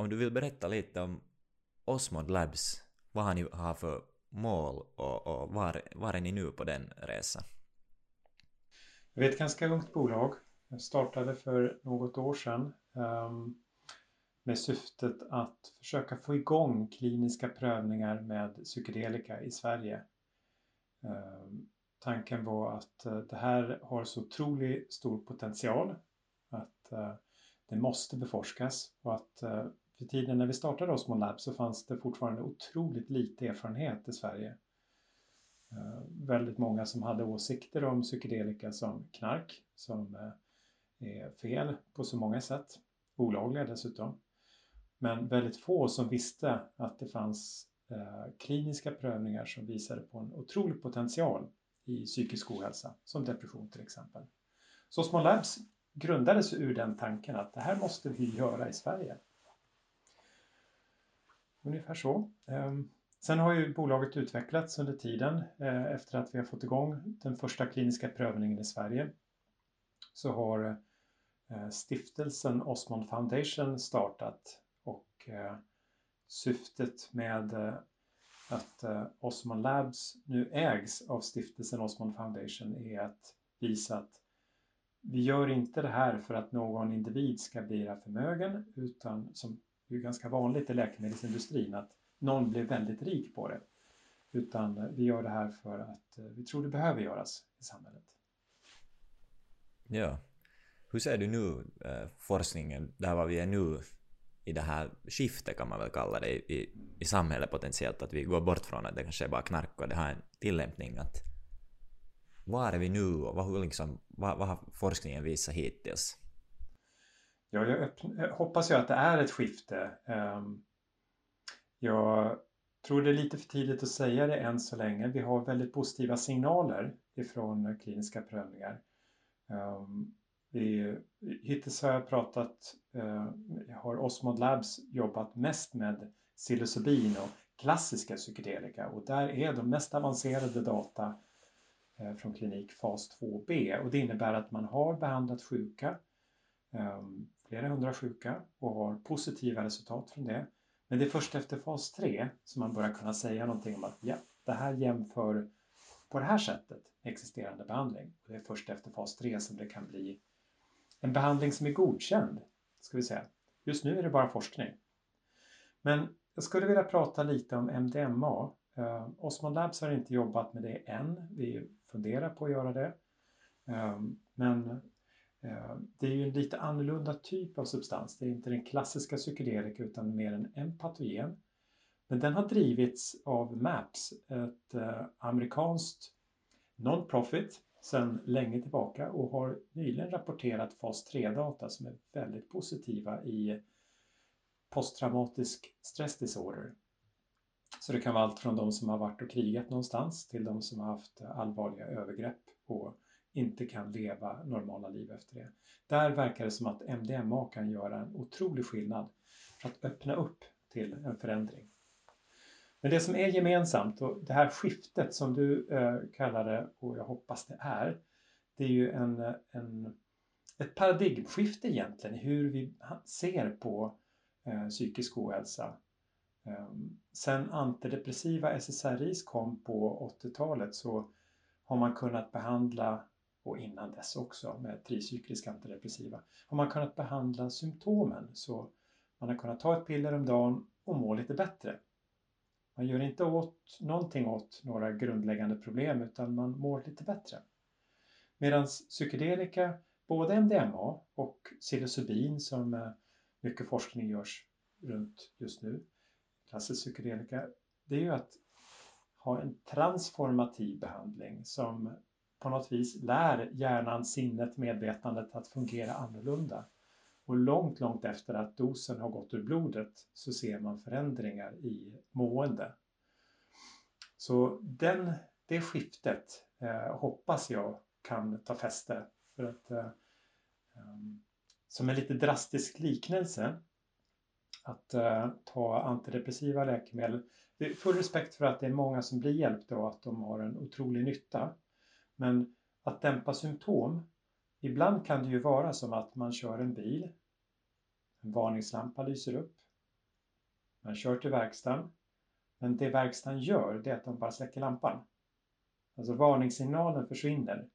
om du vill berätta lite om Osmod Labs, vad har ni har för mål och, och var, var är ni nu på den resan? Vi är ett ganska ungt bolag. Jag startade för något år sedan um, med syftet att försöka få igång kliniska prövningar med psykedelika i Sverige. Um, tanken var att uh, det här har så otroligt stor potential att uh, det måste beforskas och att uh, för tiden när vi startade Osmo Lab så fanns det fortfarande otroligt lite erfarenhet i Sverige. Eh, väldigt många som hade åsikter om psykedelika som knark, som eh, är fel på så många sätt, olagliga dessutom. Men väldigt få som visste att det fanns eh, kliniska prövningar som visade på en otrolig potential i psykisk ohälsa, som depression till exempel. Så Small Labs grundades ur den tanken att det här måste vi göra i Sverige. Ungefär så. Ehm, sen har ju bolaget utvecklats under tiden eh, efter att vi har fått igång den första kliniska prövningen i Sverige. Så har eh, stiftelsen Osmond Foundation startat och eh, syftet med att Osmond Labs nu ägs av stiftelsen Osmond Foundation är att visa att vi gör inte det här för att någon individ ska bli förmögen utan som det är ganska vanligt i läkemedelsindustrin att någon blir väldigt rik på det. Utan eh, vi gör det här för att eh, vi tror det behöver göras i samhället. Ja. Hur ser du nu eh, forskningen, där var vi är nu i det här skiftet kan man väl kalla det i, i samhället potentiellt, att vi går bort från att det kanske är bara knark och det har en tillämpning att var är vi nu och vad, liksom, vad, vad har forskningen visat hittills? Ja, jag öppn- hoppas ju att det är ett skifte. Ehm, jag tror det är lite för tidigt att säga det än så länge. Vi har väldigt positiva signaler ifrån kliniska prövningar. Ehm, vi, hittills har jag pratat, eh, har Osmod Labs jobbat mest med psilocybin och klassiska psykedelika och där är de mest avancerade data eh, från klinik fas 2B och det innebär att man har behandlat sjuka ehm, flera hundra sjuka och har positiva resultat från det. Men det är först efter fas 3 som man börjar kunna säga någonting om att ja, det här jämför på det här sättet existerande behandling. Och det är först efter fas 3 som det kan bli en behandling som är godkänd, ska vi säga. Just nu är det bara forskning. Men jag skulle vilja prata lite om MDMA. Eh, Osmond Labs har inte jobbat med det än. Vi funderar på att göra det. Eh, men Eh, det är ju en lite annorlunda typ av substans. Det är inte den klassiska psykedelika utan mer en empatogen. Men den har drivits av MAPS, ett eh, amerikanskt non-profit sedan länge tillbaka och har nyligen rapporterat fas 3-data som är väldigt positiva i posttraumatisk stressdisorder. Så det kan vara allt från de som har varit och krigat någonstans till de som har haft allvarliga övergrepp på inte kan leva normala liv efter det. Där verkar det som att MDMA kan göra en otrolig skillnad för att öppna upp till en förändring. Men det som är gemensamt och det här skiftet som du eh, kallar det och jag hoppas det är, det är ju en, en, ett paradigmskifte egentligen i hur vi ser på eh, psykisk ohälsa. Eh, sen antidepressiva SSRIs kom på 80-talet så har man kunnat behandla och innan dess också med tricykliska antidepressiva, har man kunnat behandla symptomen. Så man har kunnat ta ett piller om dagen och må lite bättre. Man gör inte åt, någonting åt några grundläggande problem utan man mår lite bättre. Medan psykedelika, både MDMA och psilocybin som eh, mycket forskning görs runt just nu, klassisk psykedelika, det är ju att ha en transformativ behandling som på något vis lär hjärnan, sinnet, medvetandet att fungera annorlunda. Och långt, långt efter att dosen har gått ur blodet så ser man förändringar i mående. Så den, det skiftet eh, hoppas jag kan ta fäste. För att, eh, ehm, som en lite drastisk liknelse att eh, ta antidepressiva läkemedel. Det är full respekt för att det är många som blir hjälpta och att de har en otrolig nytta. Men att dämpa symptom, ibland kan det ju vara som att man kör en bil, en varningslampa lyser upp, Man kör till verkstaden. Men det verkstaden gör, det är att de bara släcker lampan. Alltså varningssignalen försvinner.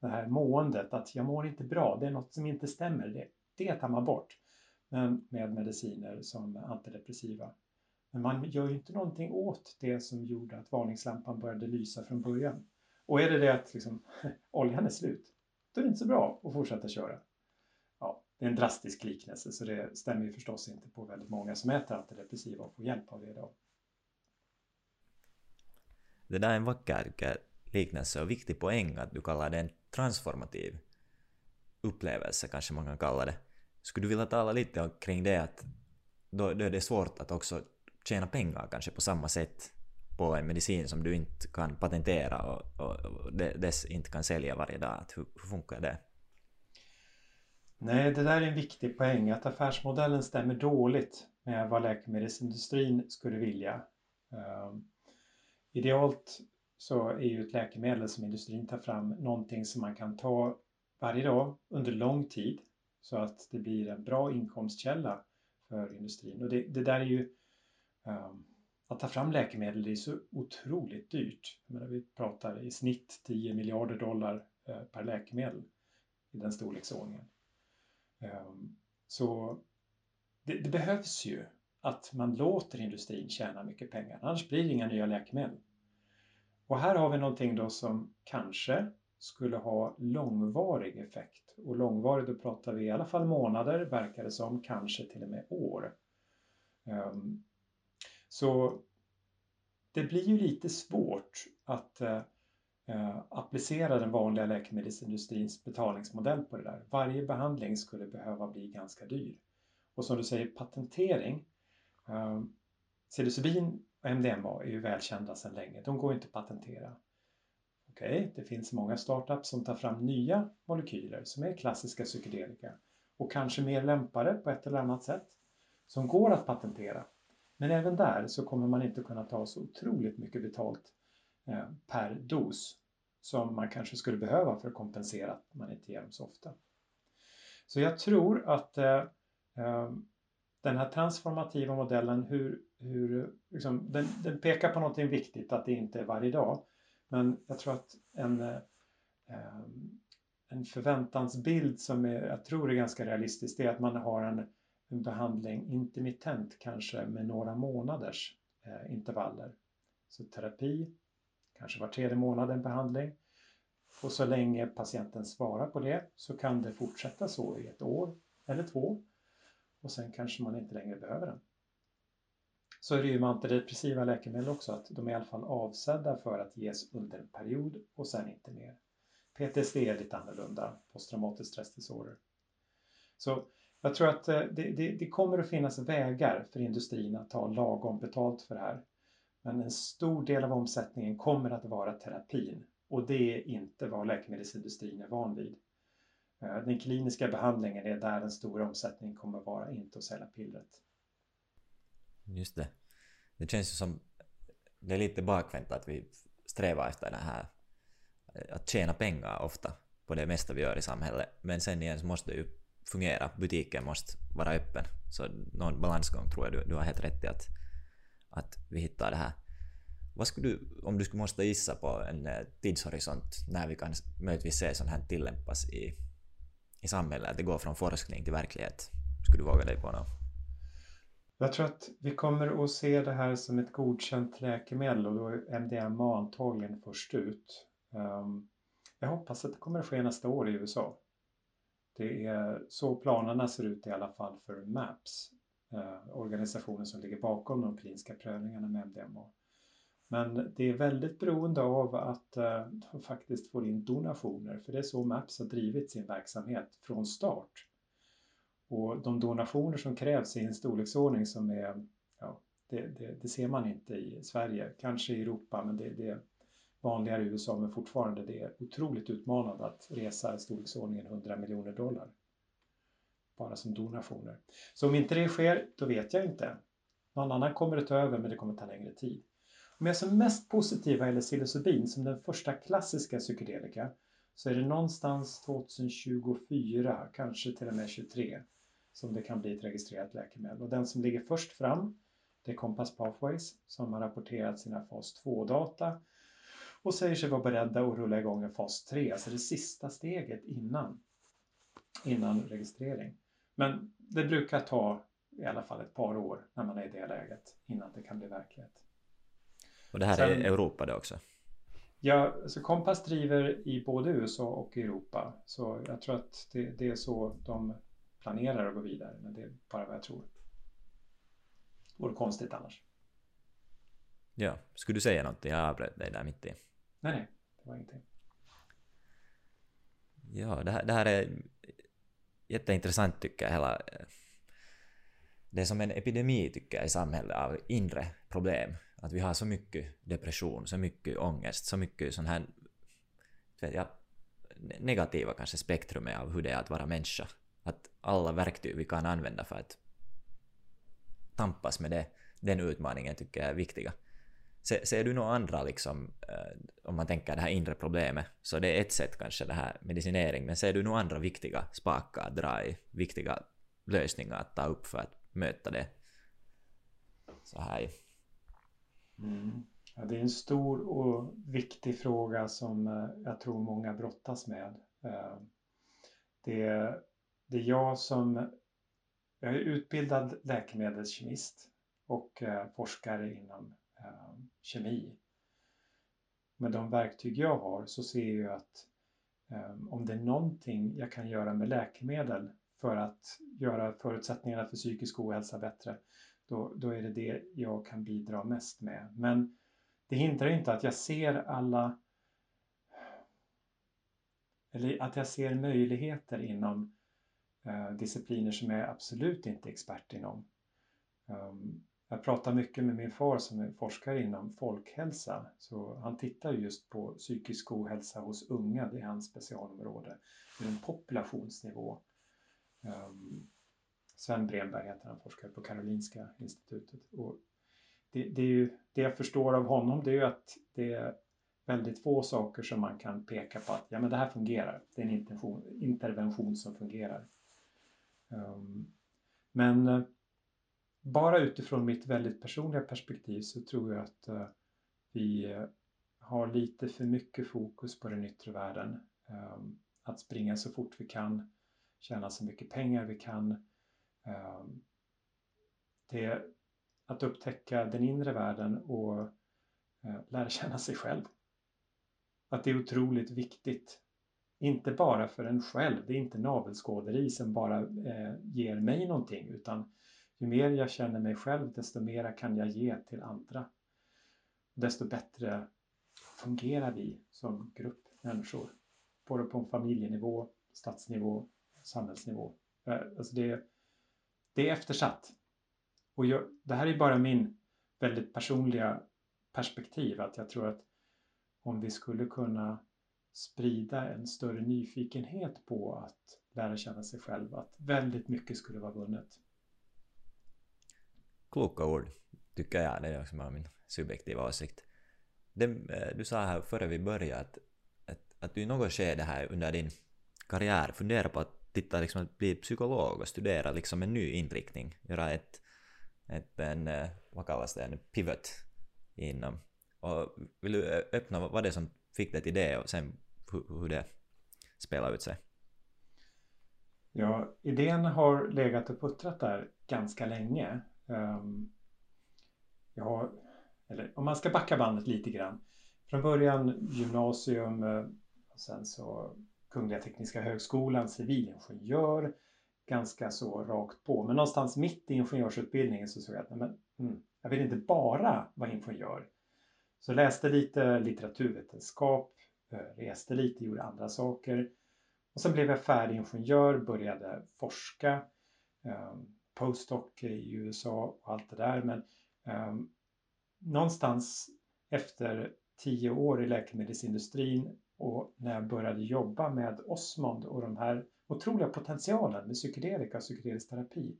Det här måendet, att jag mår inte bra, det är något som inte stämmer. Det, det tar man bort men med mediciner som antidepressiva. Men man gör ju inte någonting åt det som gjorde att varningslampan började lysa från början. Och är det det att liksom, oljan är slut, då är det inte så bra att fortsätta köra. Ja, det är en drastisk liknelse så det stämmer ju förstås inte på väldigt många som äter antidepressiva och får hjälp av det idag. Det där är en vacker liknelse och viktig poäng att du kallar det en transformativ upplevelse, kanske man kan kalla det. Skulle du vilja tala lite kring det att då, då är det svårt att också tjäna pengar kanske på samma sätt på en medicin som du inte kan patentera och, och, och dess inte kan sälja varje dag. Hur, hur funkar det? Nej, det där är en viktig poäng att affärsmodellen stämmer dåligt med vad läkemedelsindustrin skulle vilja. Um, idealt så är ju ett läkemedel som industrin tar fram någonting som man kan ta varje dag under lång tid så att det blir en bra inkomstkälla för industrin. Och det, det där är ju um, att ta fram läkemedel det är så otroligt dyrt. Jag menar, vi pratar i snitt 10 miljarder dollar eh, per läkemedel i den storleksordningen. Ehm, så det, det, behövs ju att man låter industrin tjäna mycket pengar, annars blir det inga nya läkemedel. Och här har vi någonting då som kanske skulle ha långvarig effekt. Och långvarig, då pratar vi i alla fall månader, verkar det som, kanske till och med år. Um, så det blir ju lite svårt att eh, eh, applicera den vanliga läkemedelsindustrins betalningsmodell på det där. Varje behandling skulle behöva bli ganska dyr. Och som du säger, patentering. Eh, psilocybin och MDMA är ju välkända sedan länge. De går inte att patentera. Okej, okay, det finns många startups som tar fram nya molekyler som är klassiska psykedelika och kanske mer lämpade på ett eller annat sätt som går att patentera. Men även där så kommer man inte kunna ta så otroligt mycket betalt eh, per dos som man kanske skulle behöva för att kompensera att man inte ger dem så ofta. Så jag tror att eh, eh den här transformativa modellen, hur, hur, liksom, den, den, pekar på någonting viktigt, att det inte är varje dag. Men jag tror att en, eh, eh en förväntansbild som är, jag tror är ganska realistisk, det är att man har en, en behandling intermittent kanske med några månaders eh, intervaller. Så terapi, kanske var tredje månad en behandling. Och så länge patienten svarar på det så kan det fortsätta så i ett år eller två. Och sen kanske man inte längre behöver den. Så är det ju med antidepressiva läkemedel också, att de är i alla fall avsedda för att ges under en period och sen inte mer. PTSD är lite annorlunda, posttraumatiskt stressdisorder. Så jag tror att eh, det, det, det, kommer att finnas vägar för industrin att ta lagom betalt för det här. Men en stor del av omsättningen kommer att vara terapin och det är inte vad läkemedelsindustrin är van vid. Eh, den kliniska behandlingen är där den stora omsättningen kommer att vara, inte att sälja pillret. Just det. Det känns ju som... Det är lite bakvänt att vi strävar efter det här eh, att tjäna pengar ofta på det mesta vi gör i samhället. Men sen igen så måste det ju fungera. Butiken måste vara öppen. Så någon balansgång tror jag du, du har helt rätt i att, att vi hittar det här. Vad skulle du, om du skulle måste gissa på en eh, tidshorisont när vi kan möjligtvis se sånt här tillämpas i, i samhället, att det går från forskning till verklighet? Skulle du våga dig på något? Jag tror att vi kommer att se det här som ett godkänt läkemedel och då är MDMA antagligen först ut. Ehm, jag hoppas att det kommer att ske nästa år i USA. Det är så planerna ser ut i alla fall för MAPS, eh, organisationen som ligger bakom de kliniska prövningarna med MDMA. Men det är väldigt beroende av att eh, de faktiskt får in donationer, för det är så MAPS har drivit sin verksamhet från start. Och de donationer som krävs i en storleksordning som är, ja, det, det, det ser man inte i Sverige, kanske i Europa, men det, det vanligare i USA, men fortfarande det är otroligt utmanande att resa i storleksordningen 100 miljoner dollar. Bara som donationer. Så om inte det sker, då vet jag inte. Någon annan kommer att ta över, men det kommer att ta längre tid. Om jag är som mest positiv vad gäller psilocybin som den första klassiska psykedelika så är det någonstans 2024, kanske till och med 2023 som det kan bli ett registrerat läkemedel. Och den som ligger först fram Det är Compass Pathways som har rapporterat sina fas 2-data och säger sig vara beredda att rulla igång en fas 3, alltså det sista steget innan, innan registrering. Men det brukar ta i alla fall ett par år när man är i det läget innan det kan bli verklighet. Och det här Sen, är Europa det också? Ja, så Compass driver i både USA och Europa. Så jag tror att det, det är så de planerar att gå vidare. Men det är bara vad jag tror. Det vore konstigt annars. Ja, skulle du säga någonting? Jag avbröt dig där mitt i. Nej, nej, det var ingenting. Ja, det här, det här är jätteintressant tycker jag. Hela, det är som en epidemi tycker jag i samhället av inre problem. Att vi har så mycket depression, så mycket ångest, så mycket sån här vet jag, negativa kanske spektrumet av hur det är att vara människa. Att alla verktyg vi kan använda för att tampas med det, den utmaningen tycker jag är viktiga. Ser du några andra, liksom, eh, om man tänker det här inre problemet, så det är ett sätt kanske det här medicinering, men ser du några andra viktiga spakar att dra i, viktiga lösningar att ta upp för att möta det så här Mm. Ja, det är en stor och viktig fråga som eh, jag tror många brottas med. Eh, det är, det är jag som jag är utbildad läkemedelskemist och forskare inom kemi. Med de verktyg jag har så ser jag att ehm, om det är någonting jag kan göra med läkemedel för att göra förutsättningarna för psykisk ohälsa bättre då, då är det det jag kan bidra mest med. Men det hindrar inte att jag ser alla eller att jag ser möjligheter inom eh, discipliner som jag absolut inte är expert inom. Um, jag pratar mycket med min far som är forskare inom folkhälsa. Så han tittar just på psykisk ohälsa hos unga, det är hans specialområde, Ur en populationsnivå. Um, Sven Bremberg heter han, forskare på Karolinska institutet. Och det, det, är ju, det jag förstår av honom det är ju att det är väldigt få saker som man kan peka på att ja, men det här fungerar. Det är en intervention som fungerar. Um, men uh, bara utifrån mitt väldigt personliga perspektiv så tror jag att eh, vi eh, har lite för mycket fokus på den yttre världen. Ehm, att springa så fort vi kan, tjäna så mycket pengar vi kan, ehm, det att upptäcka den inre världen och eh, lära känna sig själv. Att det är otroligt viktigt. Inte bara för en själv, det är inte navelskåderi som bara ger mig någonting utan ju mer jag känner mig själv desto mera kan jag ge till andra. Desto bättre fungerar vi som grupp människor. Både på en familjenivå, stadsnivå, samhällsnivå. Eh, alltså det, det är eftersatt. Och jag, det här är bara min väldigt personliga perspektiv att jag tror att om vi skulle kunna sprida en större nyfikenhet på att lära känna sig själv, att väldigt mycket skulle vara vunnet. Kloka ord, tycker jag. Det är också min subjektiva åsikt. Det, eh, du sa här före vi började att, att, att du i något skede här under din karriär funderar på att titta liksom att bli psykolog och studera liksom en ny inriktning, göra ett, ett en, eh, vad kallas det, en pivot inom. Och vill du eh, öppna vad det som fick dig till det och sen hur, hur det spelar ut sig? Ja, idén har legat och puttrat där ganska länge. Ehm, jag har, eller om man ska backa bandet lite grann. Från början gymnasium, eh, och sen så Kungliga Tekniska Högskolan, civilingenjör, ganska så rakt på. Men någonstans mitt i ingenjörsutbildningen så såg jag att nej, men, mm, jag vill inte bara vara ingenjör. Så läste lite litteraturvetenskap, eh, reste lite, gjorde andra saker. Och sen blev jag färdig ingenjör, började forska, ehm, postdoc i USA och allt det där. Men eh, någonstans efter tio år i läkemedelsindustrin och när jag började jobba med Osmond och de här otroliga potentialen med psykedelika och psykedelisk terapi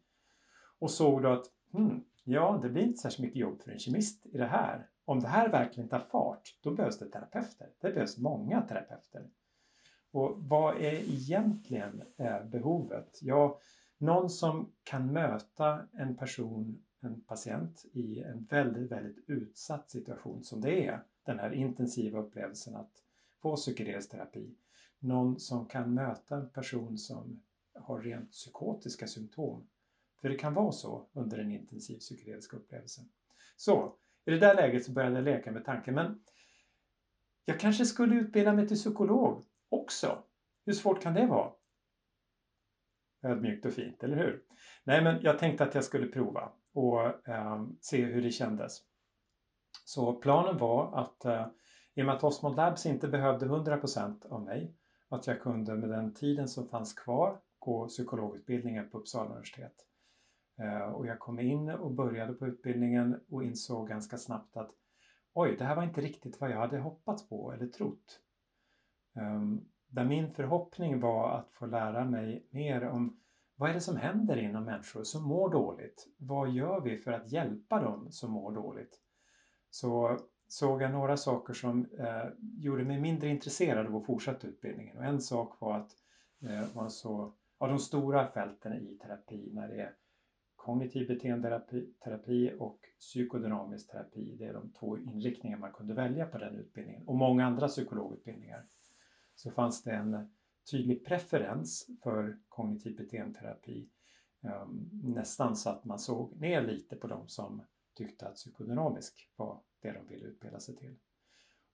och såg då att hmm, ja, det blir inte särskilt mycket jobb för en kemist i det här. Om det här verkligen tar fart, då behövs det terapeuter. Det behövs många terapeuter. Och vad är egentligen eh, behovet? Ja, någon som kan möta en person en patient i en väldigt, väldigt utsatt situation som det är, den här intensiva upplevelsen att få psykedelisk terapi. Någon som kan möta en person som har rent psykotiska symptom. För det kan vara så under en intensiv psykedelisk upplevelse. Så, i det där läget så började jag leka med tanken, men jag kanske skulle utbilda mig till psykolog också. Hur svårt kan det vara? Ödmjukt och fint, eller hur? Nej, men jag tänkte att jag skulle prova och eh, se hur det kändes. Så planen var att eh, i och med att Osmond Labs inte behövde 100% av mig, att jag kunde med den tiden som fanns kvar gå psykologutbildningen på Uppsala universitet. Eh, och jag kom in och började på utbildningen och insåg ganska snabbt att oj, det här var inte riktigt vad jag hade hoppats på eller trott. Ehm, där min förhoppning var att få lära mig mer om vad är det som händer inom människor som mår dåligt? Vad gör vi för att hjälpa dem som mår dåligt? Så såg jag några saker som eh, gjorde mig mindre intresserad av att fortsätta utbildningen. Och en sak var att eh, man så, av de stora fälten i terapi när det är kognitiv beteendeterapi och psykodynamisk terapi. Det är de två inriktningar man kunde välja på den utbildningen och många andra psykologutbildningar. Så fanns det en tydlig preferens för kognitiv beteendeterapi. Ehm, nästan så att man såg ner lite på de som tyckte att psykodynamisk var det de ville utbilda sig till.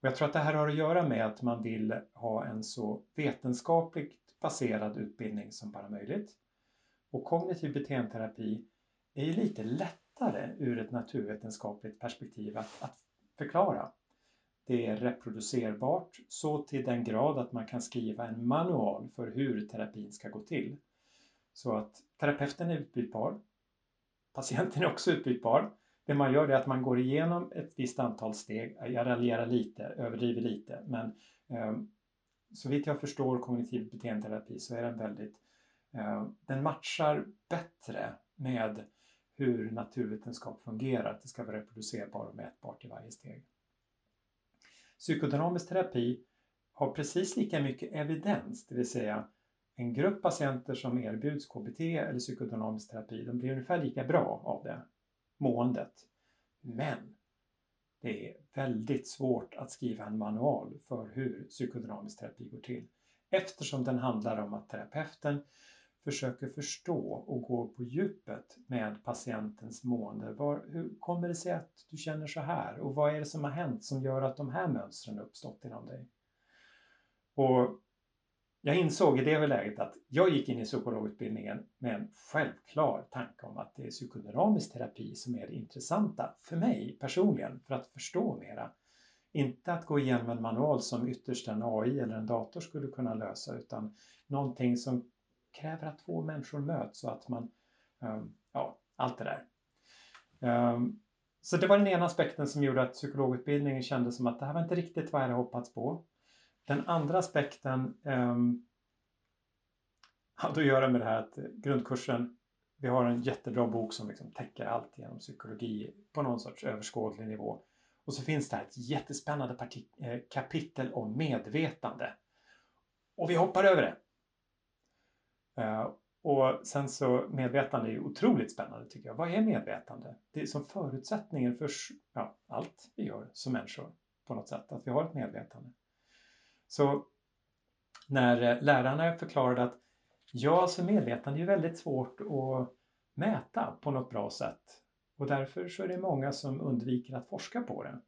Och jag tror att det här har att göra med att man vill ha en så vetenskapligt baserad utbildning som bara möjligt. Och kognitiv beteendeterapi är ju lite lättare ur ett naturvetenskapligt perspektiv att, att förklara. Det är reproducerbart så till den grad att man kan skriva en manual för hur terapin ska gå till. Så att terapeuten är utbytbar. Patienten är också utbytbar. Det man gör är att man går igenom ett visst antal steg. Jag raljerar lite, överdriver lite, men eh, så vitt jag förstår kognitiv beteendeterapi så är den väldigt, eh, den matchar bättre med hur naturvetenskap fungerar, att det ska vara reproducerbart och mätbart i varje steg. Psykodynamisk terapi har precis lika mycket evidens, det vill säga en grupp patienter som erbjuds KBT eller psykodynamisk terapi, de blir ungefär lika bra av det måendet. Men det är väldigt svårt att skriva en manual för hur psykodynamisk terapi går till eftersom den handlar om att terapeuten försöker förstå och gå på djupet med patientens mående. Var, hur kommer det sig att du känner så här och vad är det som har hänt som gör att de här mönstren uppstått inom dig? Och jag insåg i det läget att jag gick in i psykologutbildningen med en självklar tanke om att det är psykodynamisk terapi som är det intressanta för mig personligen för att förstå mera. Inte att gå igenom en manual som ytterst en AI eller en dator skulle kunna lösa utan någonting som kräver att två människor möts och att man, ehm, ja, allt det där. Ehm, så det var den ena aspekten som gjorde att psykologutbildningen kändes som att det här var inte riktigt vad jag hade hoppats på. Den andra aspekten ehm, hade att göra med det här att grundkursen, vi har en jättebra bok som liksom täcker allt genom psykologi på någon sorts överskådlig nivå. Och så finns det här ett jättespännande eh, kapitel om medvetande. Och vi hoppar över det. Eh, och sen så medvetande är ju otroligt spännande tycker jag. Vad är medvetande? Det är som förutsättningen för ja, allt vi gör som människor på något sätt, att vi har ett medvetande. Så när eh, lärarna förklarade att ja, alltså medvetande är ju väldigt svårt att mäta på något bra sätt och därför så är det många som undviker att forska på det.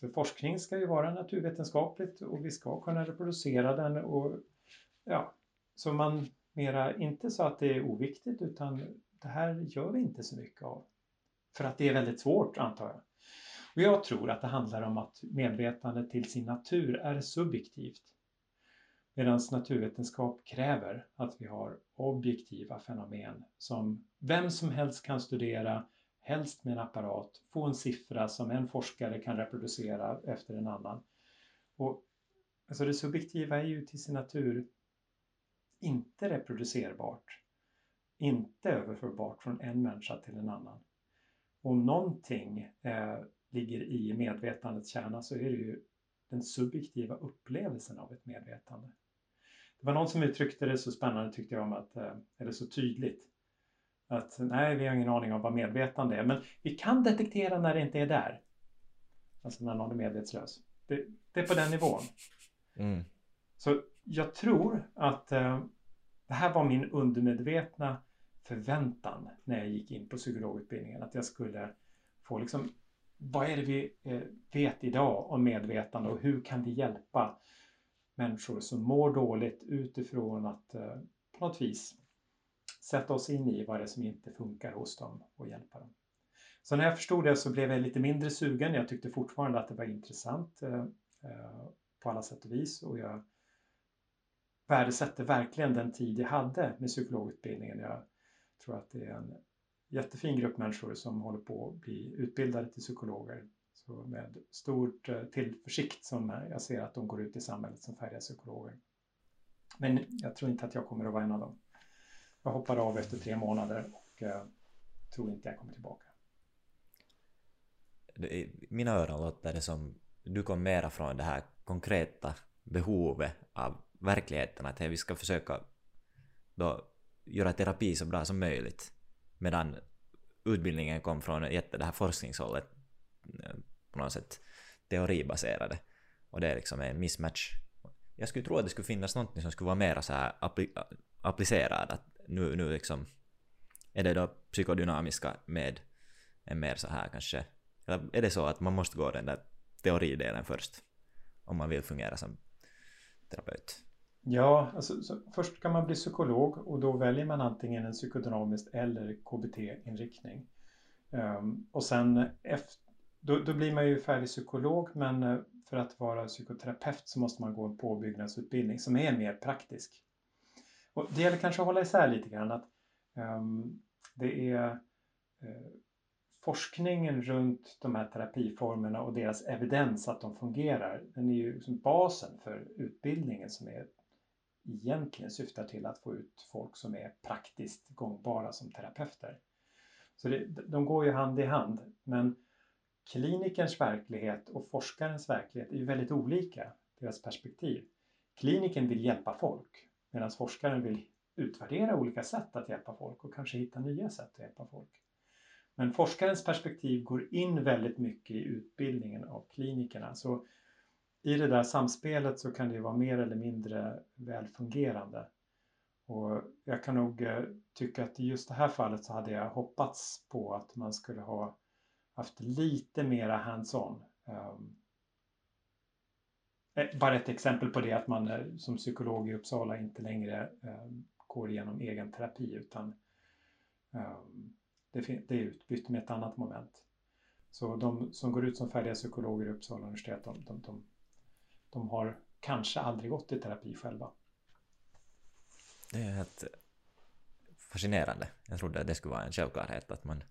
För forskning ska ju vara naturvetenskapligt och vi ska kunna reproducera den och ja, så man mera inte sa att det är oviktigt utan det här gör vi inte så mycket av. För att det är väldigt svårt antar jag. Och jag tror att det handlar om att medvetandet till sin natur är subjektivt. Medan naturvetenskap kräver att vi har objektiva fenomen som vem som helst kan studera, helst med en apparat, få en siffra som en forskare kan reproducera efter en annan. Och, alltså det subjektiva är ju till sin natur inte reproducerbart, inte överförbart från en människa till en annan. Om någonting eh, ligger i medvetandets kärna så är det ju den subjektiva upplevelsen av ett medvetande. Det var någon som uttryckte det så spännande tyckte jag om att, eh, eller så tydligt, Att nej, vi har ingen aning om vad medvetande är, men vi kan detektera när det inte är där. Alltså när någon är medvetslös. Det, det är på den nivån. Mm. Så jag tror att eh, det här var min undermedvetna förväntan när jag gick in på psykologutbildningen. Att jag skulle få liksom, vad är det vi eh, vet idag om medvetande och hur kan vi hjälpa människor som mår dåligt utifrån att eh, på något vis sätta oss in i vad det är som inte funkar hos dem och hjälpa dem. Så när jag förstod det så blev jag lite mindre sugen. Jag tyckte fortfarande att det var intressant eh, eh på alla sätt och vis och jag värdesätter verkligen den tid jag hade med psykologutbildningen. Jag tror att det är en jättefin grupp människor som håller på att bli utbildade till psykologer. Så med stort eh, tillförsikt som jag ser att de går ut i samhället som färdiga psykologer. Men jag tror inte att jag kommer att vara en av dem. Jag hoppade av efter tre månader och eh, tror inte jag kommer tillbaka. I mina öron låter det som du kom mera från det här konkreta behovet av verkligheten, att vi ska försöka då göra terapi så bra som möjligt. Medan utbildningen kom från jätte det här forskningshållet eh, på något sätt teoribaserade. Och det är liksom en mismatch. Jag skulle tro att det skulle finnas något som skulle vara mer så här appli applicerad. Att nu, nu liksom är det då psykodynamiska med en mer så här kanske... Eller är det så att man måste gå den där teoridelen först? Om man vill fungera som terapeut? Ja, alltså, först kan man bli psykolog och då väljer man antingen en psykodynamisk eller KBT-inriktning. Um, ehm, och sen efter, då, då, blir man ju färdig psykolog men eh, för att vara psykoterapeut så måste man gå en påbyggnadsutbildning som är mer praktisk. Och det gäller kanske att hålla isär lite grann att um, det är uh, forskningen runt de här terapiformerna och deras evidens att de fungerar, den är ju liksom basen för utbildningen som är egentligen syftar till att få ut folk som är praktiskt gångbara som terapeuter. Så det, de går ju hand i hand, men klinikerns verklighet och forskarens verklighet är ju väldigt olika, deras perspektiv. Kliniken vill hjälpa folk medan forskaren vill utvärdera olika sätt att hjälpa folk och kanske hitta nya sätt att hjälpa folk. Men forskarens perspektiv går in väldigt mycket i utbildningen av klinikerna. Så i det där samspelet så kan det vara mer eller mindre välfungerande. Och jag kan nog eh, tycka att i just det här fallet så hade jag hoppats på att man skulle ha haft lite mera hands-on. Ehm, eh, bara ett exempel på det att man eh, som psykolog i Uppsala inte längre ehm, går igenom egen terapi utan ehm, det, det, är utbytt med ett annat moment. Så de som går ut som färdiga psykologer i Uppsala universitet, de, de, de de har kanske aldrig gått i terapi själva. Det är helt fascinerande. Jag trodde att det skulle vara en självklarhet att man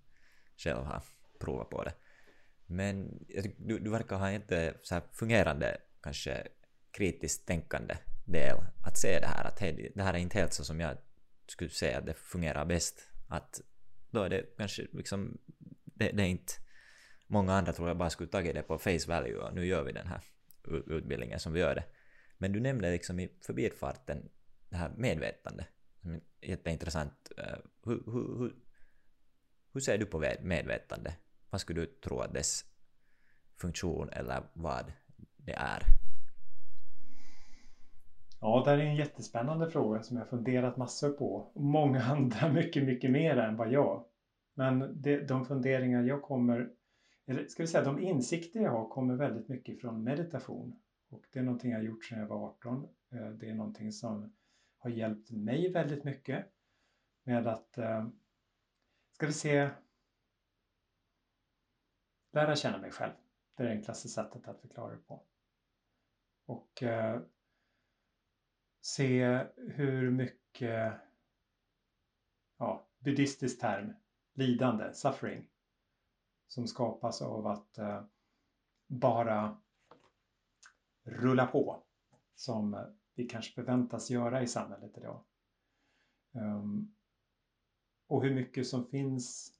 själv har provat på det. Men du, du verkar ha en inte så här fungerande, kanske kritiskt tänkande del att se det här att hej, det här är inte helt så som jag skulle säga att det fungerar bäst. Att då är det kanske liksom, det, det är inte många andra tror jag bara skulle tagit det på face value och nu gör vi den här utbildningen som vi gör det. Men du nämnde liksom i förbifarten det här medvetande. Jätteintressant. Eh, hur, hur, hur, hur ser du på medvetande? Vad skulle du tro att dess funktion eller vad det är? Ja, det här är en jättespännande fråga som jag funderat massor på. Många andra mycket, mycket mer än vad jag. Men det, de funderingar jag kommer eller ska vi säga de insikter jag har kommer väldigt mycket från meditation. Och det är någonting jag gjort sedan jag var 18. Eh, det är någonting som har hjälpt mig väldigt mycket med att, eh, ska vi se, lära känna mig själv. Det är det enklaste sättet att förklara det på. Och eh, se hur mycket, ja, buddhistisk term, lidande, suffering, som skapas av att eh, bara rulla på som vi kanske förväntas göra i samhället idag. Um, och hur mycket som finns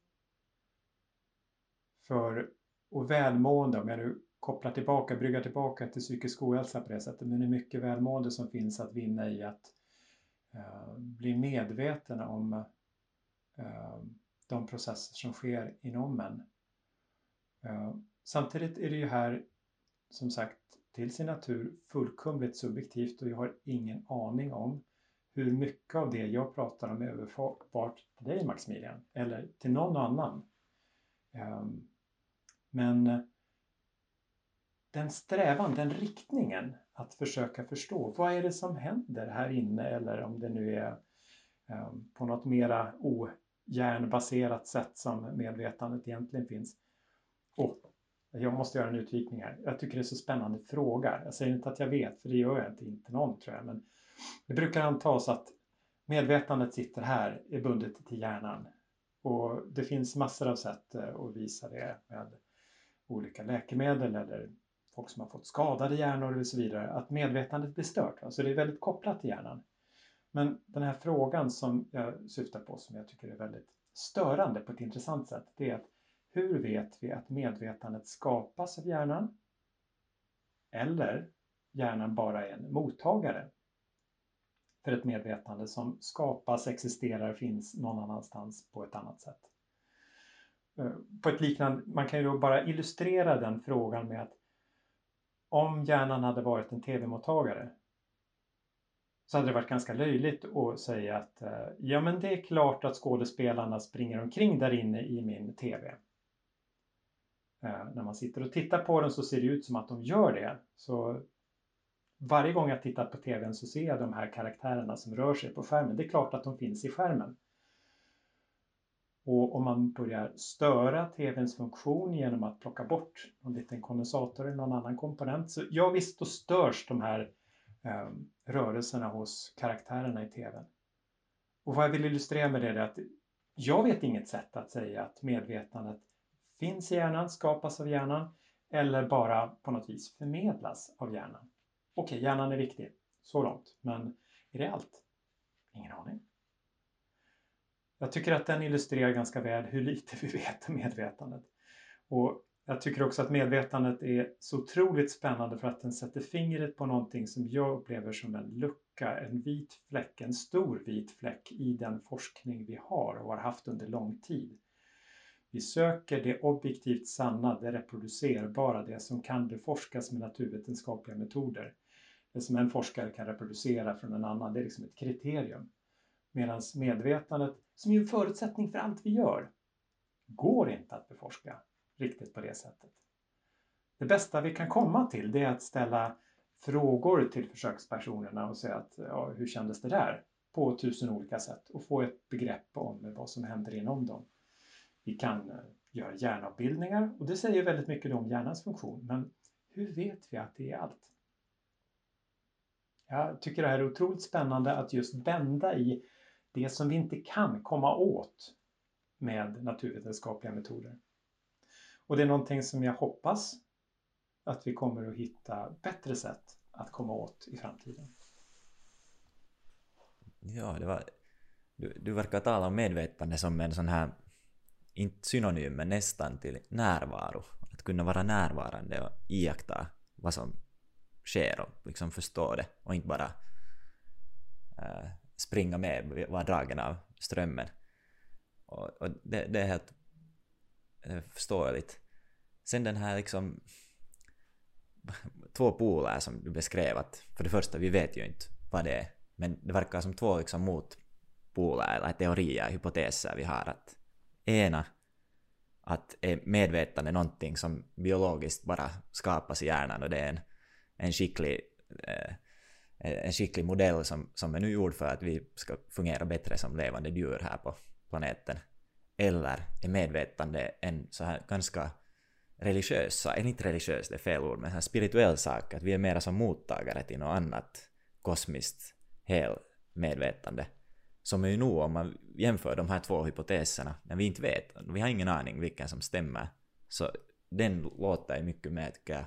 för och välmående, om jag nu kopplar tillbaka, bryggar tillbaka till psykisk ohälsa på det sättet, men hur mycket välmående som finns att vinna i att uh, bli medveten om eh, de processer som sker inom en. Eh, samtidigt är det ju här som sagt till sin natur fullkomligt subjektivt och jag har ingen aning om hur mycket av det jag pratar om är överförbart till dig Maximilian eller till någon annan. Eh, men den strävan, den riktningen att försöka förstå vad är det som händer här inne eller om det nu är eh, på något mera ohjärnbaserat sätt som medvetandet egentligen finns. Jag måste göra en utvikning här. Jag tycker det är så spännande fråga. Jag säger inte att jag vet, för det gör jag inte, inte någon tror jag. Men det brukar antas att medvetandet sitter här, är bundet till hjärnan. Och det finns massor av sätt eh, att visa det med olika läkemedel eller folk som har fått skadade hjärnor och så vidare, att medvetandet blir stört. Alltså det är väldigt kopplat till hjärnan. Men den här frågan som jag syftar på, som jag tycker är väldigt störande på ett intressant sätt, det är att hur vet vi att medvetandet skapas av hjärnan? Eller hjärnan bara är en mottagare för ett medvetande som skapas, existerar, finns någon annanstans på ett annat sätt. Eh, på ett liknande, man kan ju då bara illustrera den frågan med att om hjärnan hade varit en tv-mottagare så hade det varit ganska löjligt att säga att eh, ja men det är klart att skådespelarna springer omkring där inne i min tv. Eh, när man sitter och tittar på den så ser det ut som att de gör det. Så varje gång jag tittar på tvn så ser jag de här karaktärerna som rör sig på skärmen. Det är klart att de finns i skärmen. Och om man börjar störa tvns funktion genom att plocka bort någon liten kondensator eller någon annan komponent. Så ja visst, då störs de här eh, rörelserna hos karaktärerna i tvn. Och vad jag vill illustrera med det är att jag vet inget sätt att säga att medvetandet finns i hjärnan, skapas av hjärnan eller bara på något vis förmedlas av hjärnan. Okej, okay, hjärnan är viktig, så långt, men är det allt? Ingen aning. Jag tycker att den illustrerar ganska väl hur lite vi vet om medvetandet. Och jag tycker också att medvetandet är så otroligt spännande för att den sätter fingret på någonting som jag upplever som en lucka, en vit fläck, en stor vit fläck i den forskning vi har och har haft under lång tid. Vi söker det objektivt sanna, det reproducerbara, det som kan beforskas med naturvetenskapliga metoder. Det som en forskare kan reproducera från en annan, det är liksom ett kriterium. Medan medvetandet, som är en förutsättning för allt vi gör, går inte att beforska riktigt på det sättet. Det bästa vi kan komma till det är att ställa frågor till försökspersonerna och säga att ja, hur kändes det där? På tusen olika sätt och få ett begrepp om vad som händer inom dem. Vi kan eh, göra hjärnavbildningar och det säger väldigt mycket om hjärnans funktion. Men hur vet vi att det är allt? Jag tycker det här är otroligt spännande att just vända i det som vi inte kan komma åt med naturvetenskapliga metoder. Och det är någonting som jag hoppas att vi kommer att hitta bättre sätt att komma åt i framtiden. Ja, det var... Du, du verkar tala om medvetande som en sån här inte synonym men nästan till närvaro. Att kunna vara närvarande och iaktta vad som sker och liksom förstå det och inte bara äh, springa med, vara dragen av strömmen. Och, och det, det, är helt eh, förståeligt. Sen den här liksom två poler som du beskrev att för det första, vi vet ju inte vad det är, men det verkar som två liksom motpoler eller teorier, hypoteser vi har att ena att är medvetande någonting som biologiskt bara skapas i hjärnan och det är en, en skicklig eh, en skicklig modell som, som är nu gjord för att vi ska fungera bättre som levande djur här på planeten. Eller är medvetande en så här ganska religiös eller inte religiös, det är fel ord, men en spirituell sak, att vi är mera som mottagare till något annat kosmiskt helmedvetande? Som är ju nog om man jämför de här två hypoteserna, när vi inte vet, vi har ingen aning vilken som stämmer, så den låter ju mycket mer, tycker jag,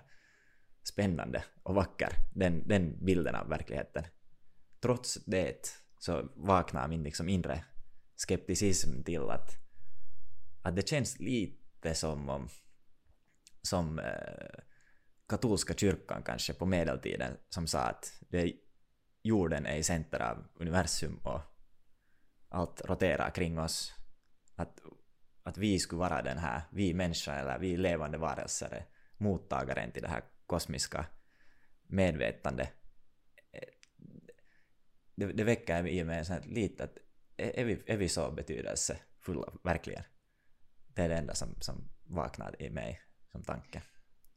spännande och vacker, den, den bilden av verkligheten. Trots det så vaknar min liksom inre skepticism till att, att det känns lite som om som eh, katolska kyrkan kanske på medeltiden som sa att det, jorden är i center av universum och allt roterar kring oss att, att vi skulle vara den här, vi människor eller vi levande varelser, mottagaren till det här kosmiska medvetandet. Det, det väcker i mig så lite att är vi, är vi så betydelsefulla, verkligen? Det är det enda som, som vaknar i mig som tanke.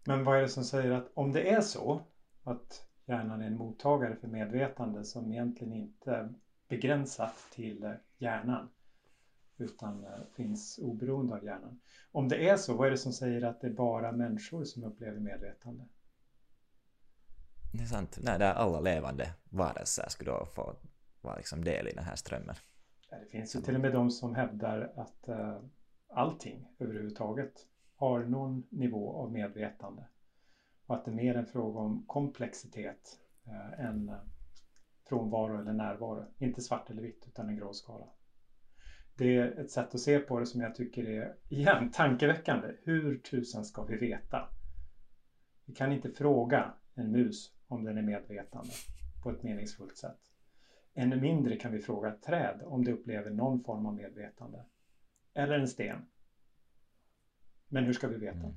Men vad är det som säger att om det är så att hjärnan är en mottagare för medvetande som egentligen inte begränsat till hjärnan utan eh, finns oberoende av hjärnan. Om det är så, vad är det som säger att det är bara människor som upplever medvetande? Det är sant. Nej, där alla levande varelser skulle då få vara liksom del i den här strömmen. Det finns ju till och med de som hävdar att uh, allting överhuvudtaget har någon nivå av medvetande. Och att det är mer en fråga om komplexitet uh, än uh, frånvaro eller närvaro. Inte svart eller vitt utan en grå skala. Det är ett sätt att se på det som jag tycker är, igen, tankeväckande. Hur tusen ska vi veta? Vi kan inte fråga en mus om den är medvetande på ett meningsfullt sätt. Ännu mindre kan vi fråga ett träd om det upplever någon form av medvetande. Eller en sten. Men hur ska vi veta? Mm.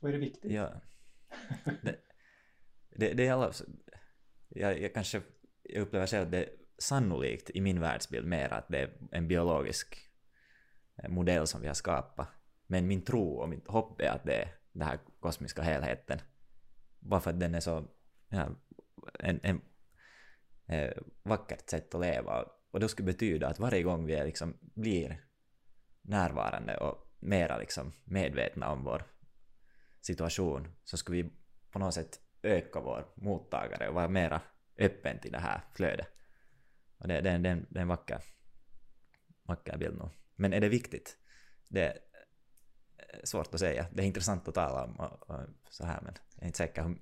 Och är det viktigt? Ja. Det, det, det är alla... Jag, jag kanske jag upplever själv att det är sannolikt i min världsbild mer att det är en biologisk eh, modell som vi har skapat. Men min tro och mitt hopp är att det är den här kosmiska helheten. Bara för att den är så ja, en, en eh, vackert sätt att leva. Och det skulle betyda att varje gång vi liksom blir närvarande och mera liksom medvetna om vår situation så skulle vi på något sätt öka vår mottagare och vara mera öppen till det här flödet. Och det, det, det, det är en vacker, vacker bild nog. Men är det viktigt? Det är eh, svårt att säga. Det är intressant att tala om och, och så här men jag är inte säker. Mm.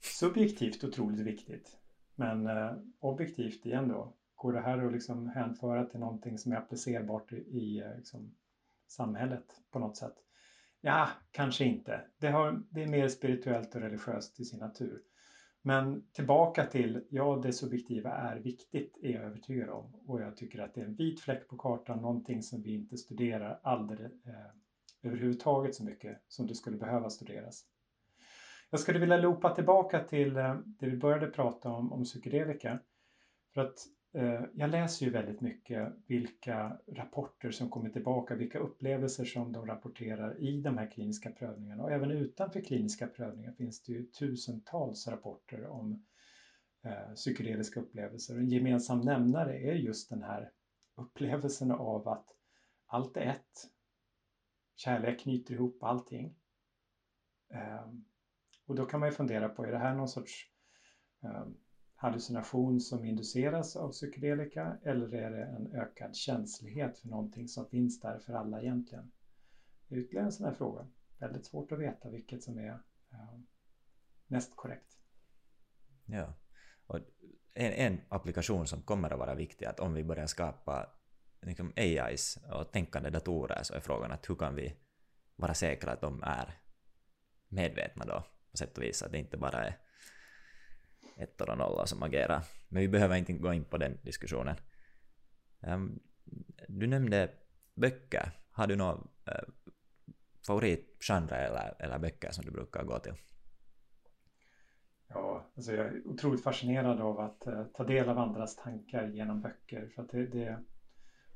Subjektivt otroligt viktigt. Men eh, objektivt igen då, går det här att liksom hänföra till någonting som är applicerbart i i eh, liksom, samhället på något sätt? Ja, kanske inte. Det, har, det är mer spirituellt och religiöst i sin natur. Men tillbaka till, ja det subjektiva är viktigt är jag övertygad om. Och jag tycker att det är en vit fläck på kartan, någonting som vi inte studerar alldeles, eh, överhuvudtaget så mycket som det skulle behöva studeras. Jag skulle vilja loopa tillbaka till eh, det vi började prata om, om psykedelika. För att Eh, jag läser ju väldigt mycket vilka rapporter som kommer tillbaka, vilka upplevelser som de rapporterar i de här kliniska prövningarna. Och även utanför kliniska prövningar finns det ju tusentals rapporter om eh, psykedeliska upplevelser. Och en gemensam nämnare är just den här upplevelsen av att allt är ett. Kärlek knyter ihop allting. Eh, och då kan man ju fundera på, är det här någon sorts eh, hallucination som induceras av psykedelika eller är det en ökad känslighet för någonting som finns där för alla egentligen? Det är ytterligare en sån här fråga. Väldigt svårt att veta vilket som är eh, mest korrekt. Ja, och en, en, applikation som kommer att vara viktig att om vi börjar skapa liksom AIs och tänkande datorer så är frågan att hur kan vi vara säkra att de är medvetna då på sätt och vis, att det inte bara är ettor och nollor som agerar. Men vi behöver inte gå in på den diskussionen. Um, du nämnde böcker. Har du någon uh, favoritgenre eller, eller böcker som du brukar gå till? Ja, alltså jag är otroligt fascinerad av att uh, ta del av andras tankar genom böcker. För att det, det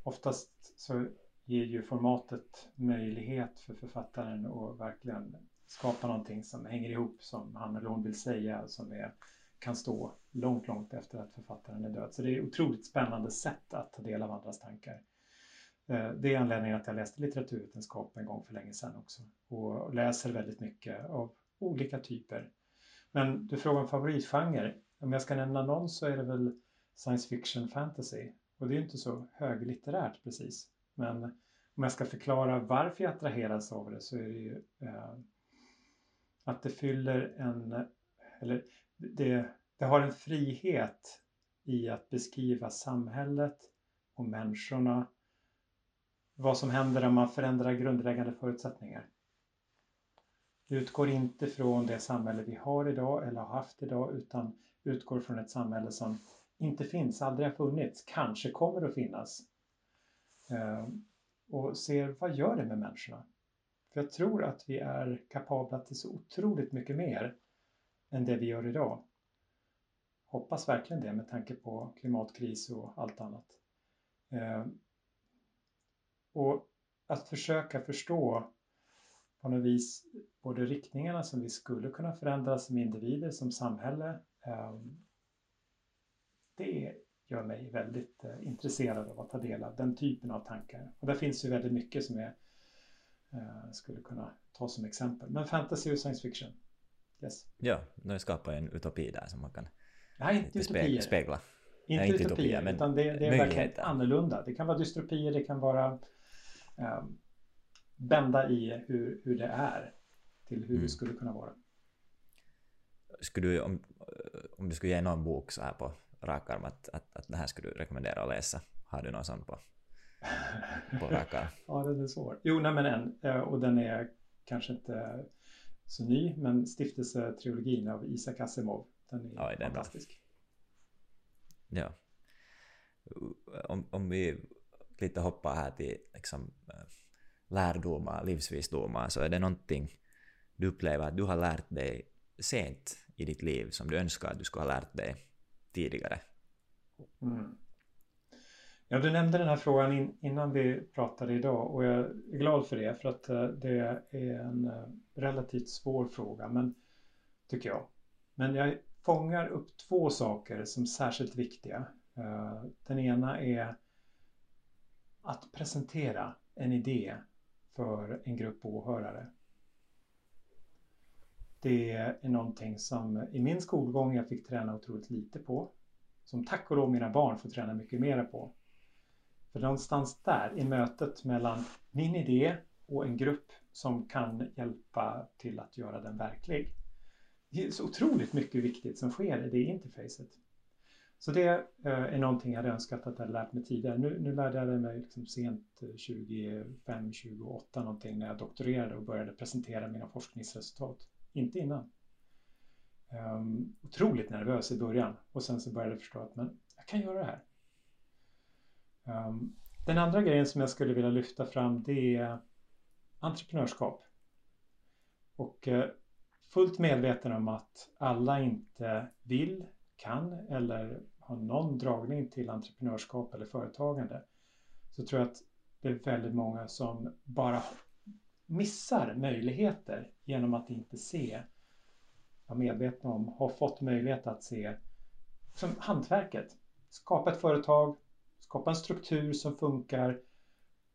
oftast så ger ju formatet möjlighet för författaren att verkligen skapa någonting som hänger ihop som han eller hon vill säga som är, kan stå långt, långt efter att författaren är död. Så det är ett otroligt spännande sätt att ta del av andras tankar. Eh, det är anledningen att jag läste litteraturvetenskap en gång för länge sedan också och läser väldigt mycket av olika typer. Men du frågar om favoritgenre. Om jag ska nämna någon så är det väl science fiction fantasy. Och det är inte så höglitterärt precis. Men om jag ska förklara varför jag attraheras av det så är det ju eh, att det fyller en, eller det, det har en frihet i att beskriva samhället och människorna. Vad som händer om man förändrar grundläggande förutsättningar. Det utgår inte från det samhälle vi har idag eller har haft idag utan utgår från ett samhälle som inte finns, aldrig har funnits, kanske kommer att finnas. Ehm, och ser vad gör det med människorna? För jag tror att vi är kapabla till så otroligt mycket mer än det vi gör idag. Hoppas verkligen det med tanke på klimatkris och allt annat. Eh, och att försöka förstå på något vis både riktningarna som vi skulle kunna förändra som individer, som samhälle. Eh, det gör mig väldigt eh, intresserad av att ta del av den typen av tankar. Och där finns ju väldigt mycket som jag eh, skulle kunna ta som exempel. Men fantasy och science fiction. Yes. Ja, nu skapar en utopi där som man kan Nej, inte utopier. spegla. Inte, inte utopier, men utan det, det är verkligen annorlunda. Det kan vara dystopier, det kan vara um, bända i hur, hur det är till hur mm. det skulle kunna vara. Skulle du, om, om du skulle ge någon bok så här på rak arm att, att, att det här skulle du rekommendera att läsa, har du någon sån på, på rak arm? ja, den är svår. Jo, nej men en, eh, och den är kanske inte så ny, men Stiftelsetrilogin av Isaac Asimov den är, ja, den fantastisk. Ja. Om, om vi lite hoppar här till liksom, eh, lärdomar, livsvisdomar, så är det någonting du upplever att du har lärt dig sent i ditt liv som du önskar att du skulle ha lärt dig tidigare? Mm. Ja, du nämnde den här frågan in, innan vi pratade idag och jag är glad för det för att eh, det är en eh, relativt svår fråga, men tycker jag. Men jag fångar upp två saker som särskilt viktiga. Eh, den ena är att presentera en idé för en grupp åhörare. Det är någonting som i min skolgång jag fick träna otroligt lite på. Som tack och lov mina barn får träna mycket mera på. För någonstans där i mötet mellan min idé och en grupp som kan hjälpa till att göra den verklig det är så otroligt mycket viktigt som sker i det interfacet. Så det eh, är någonting jag hade önskat att jag hade lärt mig tidigare. Nu, nu lärde jag mig liksom sent eh, 25-28 någonting när jag doktorerade och började presentera mina forskningsresultat. Inte innan. Um, otroligt nervös i början och sen så började jag förstå att men, jag kan göra det här. Um, den andra grejen som jag skulle vilja lyfta fram det är entreprenörskap. Och uh, fullt medveten om att alla inte vill, kan eller har någon dragning till entreprenörskap eller företagande så tror jag att det är väldigt många som bara missar möjligheter genom att inte se, vara medvetna om, har fått möjlighet att se som hantverket. Skapa ett företag, skapa en struktur som funkar,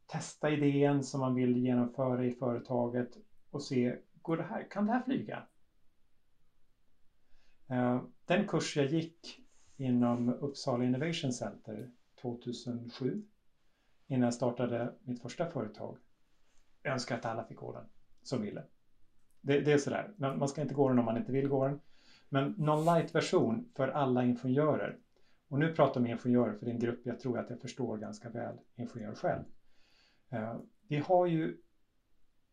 testa idén som man vill genomföra i företaget och se går det här, kan det här flyga? Eh, den kurs jag gick inom Uppsala Innovation Center 2007 innan jag startade mitt första företag. Jag önskar att alla fick gå den som ville. Det, det är sådär, man ska inte gå den om man inte vill gå den. Men någon light-version för alla ingenjörer. Och nu pratar jag om ingenjörer för det är en grupp jag tror att jag förstår ganska väl, ingenjör själv. Eh, vi har ju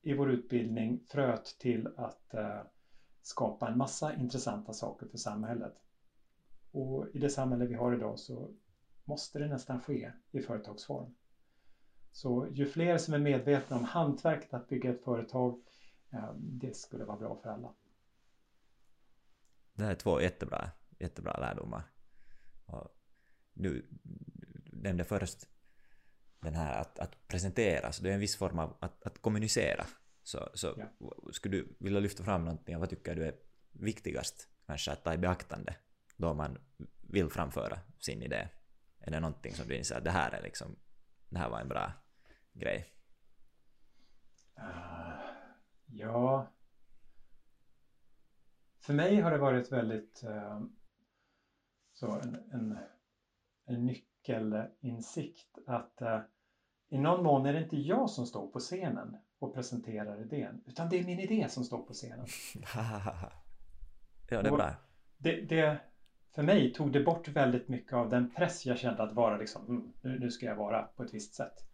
i vår utbildning fröet till att eh, skapa en massa intressanta saker för samhället. Och i det samhälle vi har idag så måste det nästan ske i företagsform. Så ju fler som är medvetna om hantverket att bygga ett företag, eh, det skulle vara bra för alla. Det här är två jättebra, jättebra lärdomar du nämnde först den här att, att presentera, så det är en viss form av att, att kommunicera. Så, så ja. skulle du vilja lyfta fram någonting, vad tycker du är viktigast kanske att ta i beaktande då man vill framföra sin idé? Är det någonting som du inser att det här är liksom, det här var en bra grej? Uh, ja. För mig har det varit väldigt uh, så en, en, en nyckelinsikt att uh, i någon mån är det inte jag som står på scenen och presenterar idén, utan det är min idé som står på scenen. ja, det är bra. Det, det, för mig tog det bort väldigt mycket av den press jag kände att vara liksom, mm, nu, nu ska jag vara på ett visst sätt.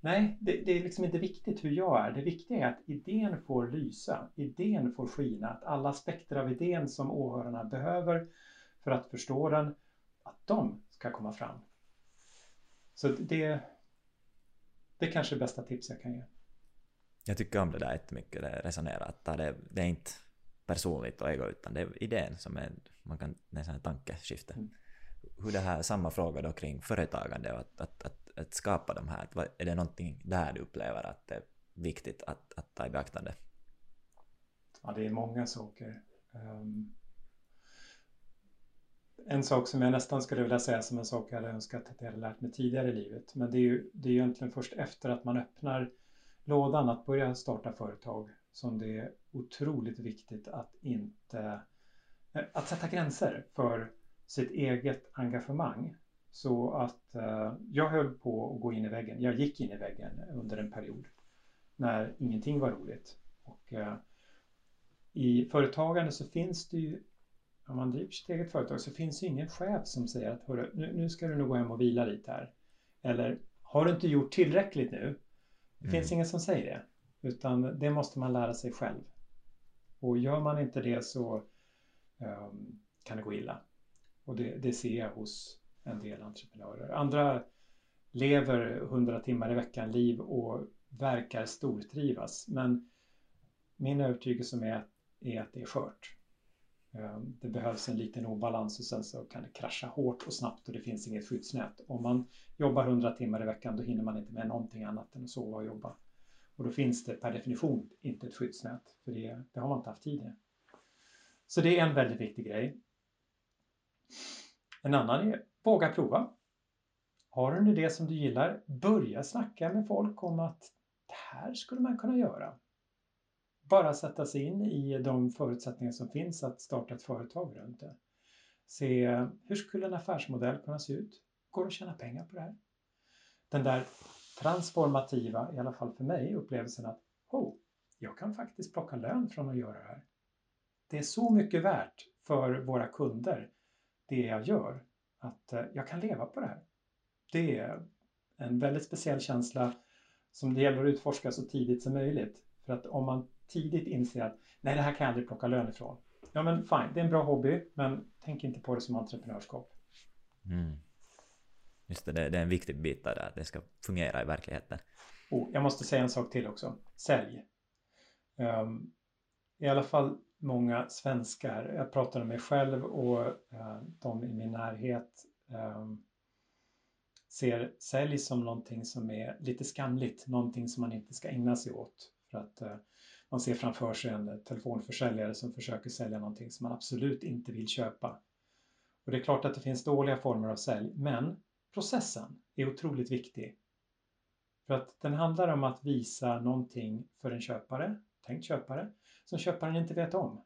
Nej, det, det, är liksom inte viktigt hur jag är. Det viktiga är att idén får lysa, idén får skina, att alla aspekter av idén som åhörarna behöver för att förstå den, att de ska komma fram. Så det, Det är kanske är bästa tips jag kan ge. Jag tycker om det där jättemycket, det. Att det, det är inte personligt och ego utan det är idén som är, man kan, en tankeskifte. Mm. Hur det här, samma fråga då kring företagande och att, att, att, att skapa de här, är det någonting där du upplever att det är viktigt att, att ta i beaktande? Ja, det är många saker. Um, en sak som jag nästan skulle vilja säga som en sak jag hade önskat att jag hade lärt mig tidigare i livet. Men det är ju det är egentligen först efter att man öppnar lådan att börja starta företag som det är otroligt viktigt att inte eh, att sätta gränser för sitt eget engagemang. Så att eh, jag höll på att gå in i väggen. Jag gick in i väggen under en period när ingenting var roligt. Och eh, i företagande så finns det ju om man driver sitt eget företag så finns det ingen chef som säger att Hörru, nu, nu ska du nog gå hem och vila lite här. Eller har du inte gjort tillräckligt nu? Det mm. finns ingen som säger det. Utan det måste man lära sig själv. Och gör man inte det så um, kan det gå illa. Och det, det ser jag hos en del entreprenörer. Andra lever 100 timmar i veckan liv och verkar stortrivas. Men min övertygelse är, är att det är skört. Ehm, det behövs en liten obalans och sen så kan det krascha hårt och snabbt och det finns inget skyddsnät. Om man jobbar 100 timmar i veckan då hinner man inte med någonting annat än att sova och jobba. Och då finns det per definition inte ett skyddsnät för det, det har man inte haft tidigare. Så det är en väldigt viktig grej. En annan är våga prova. Har du en idé som du gillar, börja snacka med folk om att det här skulle man kunna göra bara sätta sig in i de förutsättningar som finns att starta ett företag runt det. Se hur skulle en affärsmodell kunna se ut? Går det att tjäna pengar på det här? Den där transformativa, i alla fall för mig, upplevelsen att oh, jag kan faktiskt plocka lön från att göra det här. Det är så mycket värt för våra kunder, det jag gör, att eh, jag kan leva på det här. Det är en väldigt speciell känsla som det gäller att utforska så tidigt som möjligt. För att om man tidigt inser att nej, det här kan jag aldrig plocka lön ifrån. Ja, men fine, det är en bra hobby, men tänk inte på det som entreprenörskap. Mm. Just det, det är en viktig bit där, att det ska fungera i verkligheten. Oh, jag måste säga en sak till också. Sälj. Um, I alla fall många svenskar, jag pratar om mig själv och uh, de i min närhet um, ser sälj som någonting som är lite skamligt, någonting som man inte ska ägna sig åt. För att uh, man ser framför sig en telefonförsäljare som försöker sälja någonting som man absolut inte vill köpa. Och det är klart att det finns dåliga former av sälj, men processen är otroligt viktig. För att den handlar om att visa någonting för en köpare, tänkt köpare, som köparen inte vet om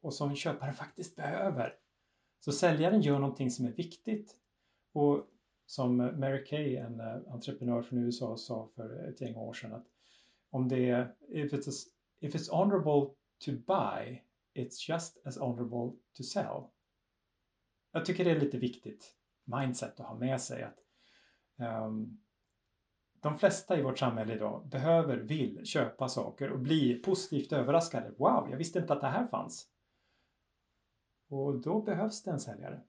och som köparen faktiskt behöver. Så säljaren gör någonting som är viktigt och som Mary Kay, en eh, entreprenör från USA, sa för ett gäng år sedan att om det är if it's a if it's honorable to buy, it's just as honorable to sell. Jag tycker det är lite viktigt mindset att ha med sig att um, de flesta i vårt samhälle idag behöver, vill köpa saker och bli positivt överraskade. Wow, jag visste inte att det här fanns. Och då behövs det en säljare.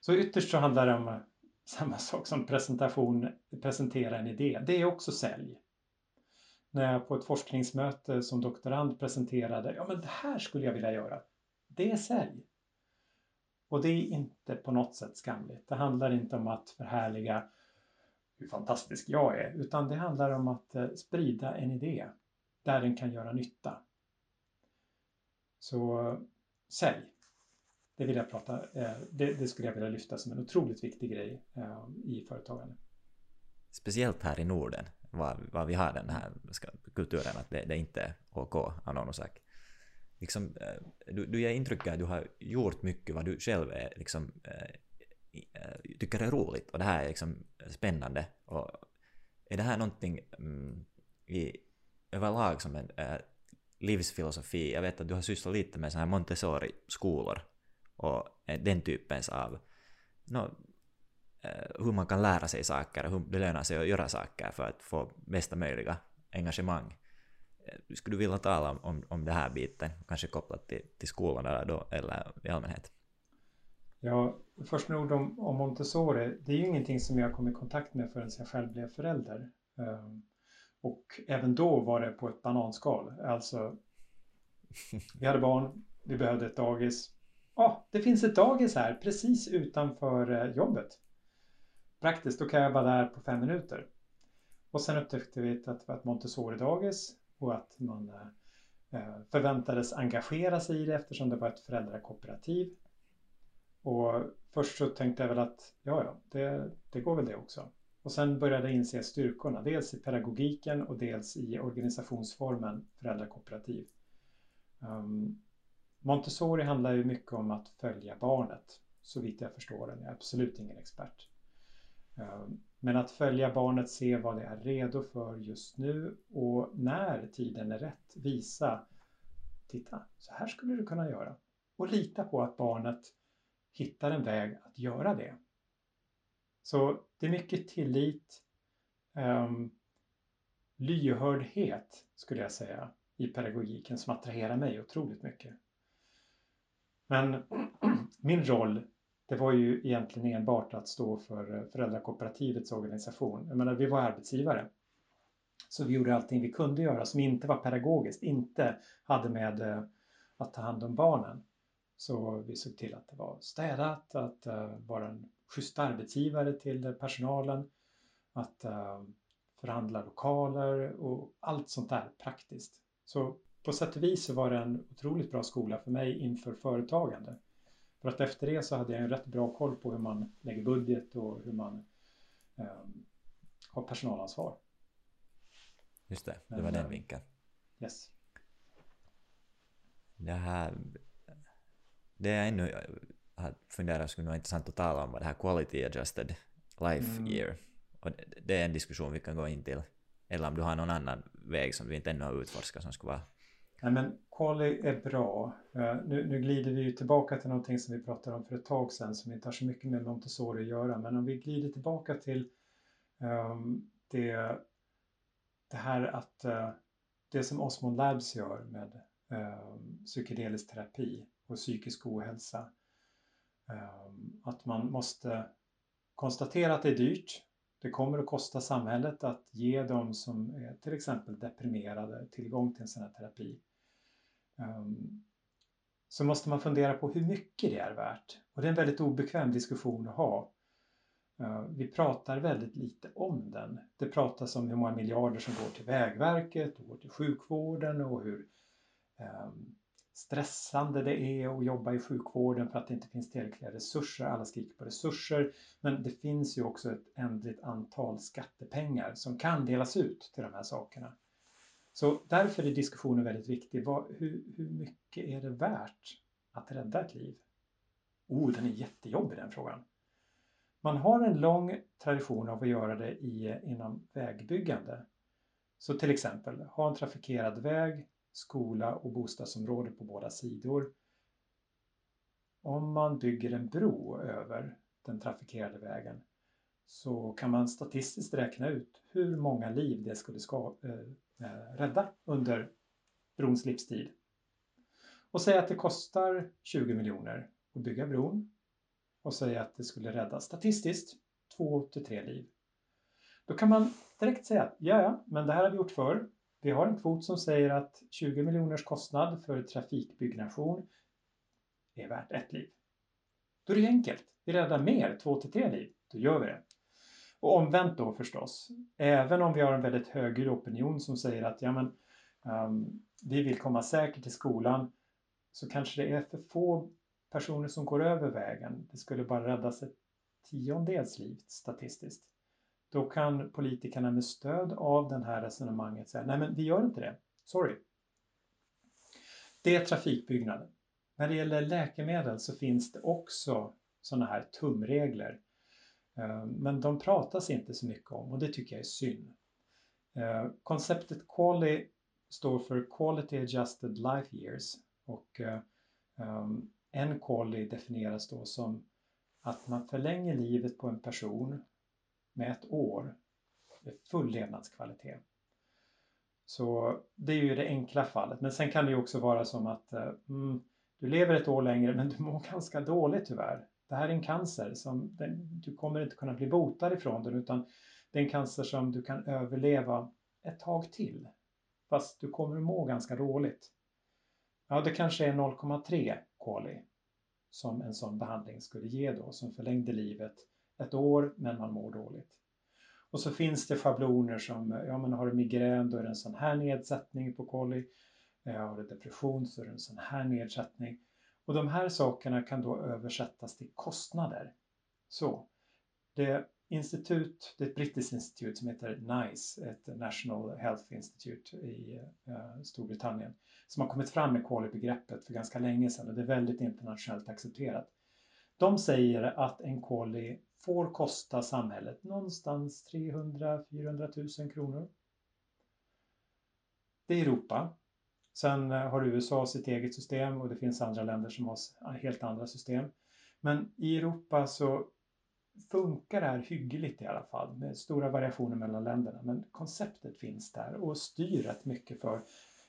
Så ytterst så handlar det om samma sak som presentation, presentera en idé. Det är också sälj när jag på ett forskningsmöte som doktorand presenterade, ja men det här skulle jag vilja göra. Det är sälj. Och det är inte på något sätt skamligt. Det handlar inte om att förhärliga hur fantastisk jag är, utan det handlar om att eh, sprida en idé där den kan göra nytta. Så sälj, det vill jag prata, eh, det, det skulle jag vilja lyfta som en otroligt viktig grej eh, i företagande. Speciellt här i Norden var, var vi har den här kulturen att det, det inte är OK av någon orsak. Liksom, eh, du, du ger intrycket att du har gjort mycket vad du själv är, liksom, äh, tycker är roligt och det här är liksom spännande. Och är det här någonting mm, i, överlag som en äh, livsfilosofi? Jag vet att du har sysslat lite med så här Montessori-skolor och den typens av no, Eh, hur man kan lära sig saker och hur det lönar sig att göra saker för att få bästa möjliga engagemang. Eh, skulle du vilja tala om, om det här biten, kanske kopplat till, till skolan eller, då, eller i allmänhet? Ja, först några ord om, om Montessori. Det är ju ingenting som jag kom i kontakt med förrän jag själv blev förälder. Ehm, och även då var det på ett bananskal. Alltså, vi hade barn, vi behövde ett dagis. Ja, ah, det finns ett dagis här precis utanför eh, jobbet. Praktiskt, då kan jag vara där på fem minuter. Och sen upptäckte vi att det var ett Montessori-dagis och att man eh, förväntades engagera sig i det eftersom det var ett föräldrakooperativ. Och först så tänkte jag väl att ja, ja, det, det går väl det också. Och sen började jag inse styrkorna, dels i pedagogiken och dels i organisationsformen föräldrakooperativ. Um, Montessori handlar ju mycket om att följa barnet, så vitt jag förstår den. Jag är absolut ingen expert. Ehm, men att följa barnet, se vad det är redo för just nu och när tiden är rätt visa Titta, så här skulle du kunna göra. Och lita på att barnet hittar en väg att göra det. Så det är mycket tillit, um, lyhördhet skulle jag säga i pedagogiken som attraherar mig otroligt mycket. Men min roll, det var ju egentligen enbart att stå för eh, föräldrakooperativets organisation. Jag menar, vi var arbetsgivare. Så vi gjorde allting vi kunde göra som inte var pedagogiskt, inte hade med eh, att ta hand om barnen. Så vi såg till att det var städat, att eh, vara en schysst arbetsgivare till personalen, att förhandla lokaler och allt sånt där praktiskt. Så på sätt och vis så var det en otroligt bra skola för mig inför företagande. För att efter det så hade jag en rätt bra koll på hur man lägger budget och hur man um, har personalansvar. Just det, det var Men, den vinkeln. Yes. Det här det jag ännu har funderat skulle vara intressant att tala om var det här quality adjusted life mm. year. Och det är en diskussion vi kan gå in till. Eller om du har någon annan väg som vi inte ännu har utforskat som skulle vara Nej, men quali är bra. Eh, nu, nu, glider vi ju tillbaka till någonting som vi pratade om för ett tag sedan som inte har så mycket med Montessori att göra. Men om vi glider tillbaka till um, det, det här att uh, det som Osmond Labs gör med um, psykedelisk terapi och psykisk ohälsa. Um, att man måste konstatera att det är dyrt. Det kommer att kosta samhället att ge dem som är till exempel deprimerade tillgång till en sån här terapi. Ehm, så måste man fundera på hur mycket det är värt. Och det är en väldigt obekväm diskussion att ha. Ehm, vi pratar väldigt lite om den. Det pratas om hur många miljarder som går till Vägverket och går till sjukvården och hur ehm, stressande det är att jobba i sjukvården för att det inte finns tillräckliga resurser. Alla skriker på resurser. Men det finns ju också ett ändligt antal skattepengar som kan delas ut till de här sakerna. Så därför är diskussionen väldigt viktig. Vad, hur, hur mycket är det värt att rädda ett liv? Oh, den är jättejobbig den frågan. Man har en lång tradition av att göra det i, inom vägbyggande. Så till exempel, ha en trafikerad väg skola och bostadsområde på båda sidor. Om man bygger en bro över den trafikerade vägen så kan man statistiskt räkna ut hur många liv det skulle ska, eh, Eh, rädda under brons livstid. Och säga att det kostar 20 miljoner att bygga bron och säga att det skulle rädda statistiskt 2 till 3 liv. Då kan man direkt säga att ja, ja, men det här har vi gjort förr. Vi har en kvot som säger att 20 miljoners kostnad för trafikbyggnation är värt ett liv. Då är det enkelt. Vi räddar mer, två till tre liv. Då gör vi det. Och omvänt då förstås. Även om vi har en väldigt höger opinion som säger att ja, men, um, vi vill komma säkert till skolan så kanske det är för få personer som går över vägen. Det skulle bara räddas ett tiondels liv statistiskt. Då kan politikerna med stöd av det här resonemanget säga nej men vi gör inte det. Sorry. Det är trafikbyggnaden. När det gäller läkemedel så finns det också sådana här tumregler. Eh, men de pratas inte så mycket om och det tycker jag är synd. Eh, konceptet QALY står för Quality Adjusted Life Years och eh, ehm, en QALY definieras då som att man förlänger livet på en person med ett år med full levnadskvalitet. Så det är ju det enkla fallet. Men sen kan det ju också vara som att mm, du lever ett år längre men du mår ganska dåligt tyvärr. Det här är en cancer som den, du kommer inte kunna bli botad ifrån den utan det är en cancer som du kan överleva ett tag till. Fast du kommer att må ganska dåligt. Ja, det kanske är 0,3 koli som en sån behandling skulle ge då, som förlängde livet ett år, men man mår dåligt. Och så finns det schabloner som, ja men har du migrän då är det en sån här nedsättning på koli. Eh, har du depression så är det en sån här nedsättning. Och de här sakerna kan då översättas till kostnader. Så, det institut, det är ett brittiskt institut som heter NICE, ett National Health Institute i eh, Storbritannien, som har kommit fram med kolibegreppet för ganska länge sedan och det är väldigt internationellt accepterat. De säger att en koli får kosta samhället någonstans 300-400 000 kronor. Det är Europa. Sen eh, har USA sitt eget system och det finns andra länder som har ah, helt andra system. Men i Europa så funkar det här hyggligt i alla fall med stora variationer mellan länderna. Men konceptet finns där och styr rätt mycket för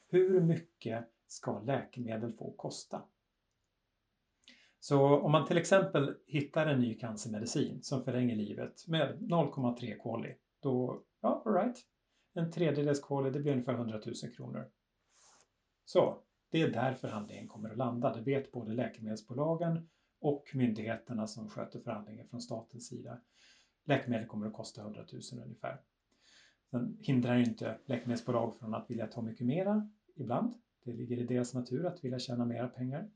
hur mycket ska läkemedel få kosta? Så om man till exempel hittar en ny cancermedicin som förlänger livet med 0,3 koli, då, ja, alright, en tredjedels koli, det blir ungefär 100 000 kronor. Så, det är där förhandlingen kommer att landa. Det vet både läkemedelsbolagen och myndigheterna som sköter förhandlingen från statens sida. Läkemedel kommer att kosta 100 000 ungefär. Sen hindrar ju inte läkemedelsbolag från att vilja ta mycket mera ibland. Det ligger i deras natur att vilja tjäna mera pengar.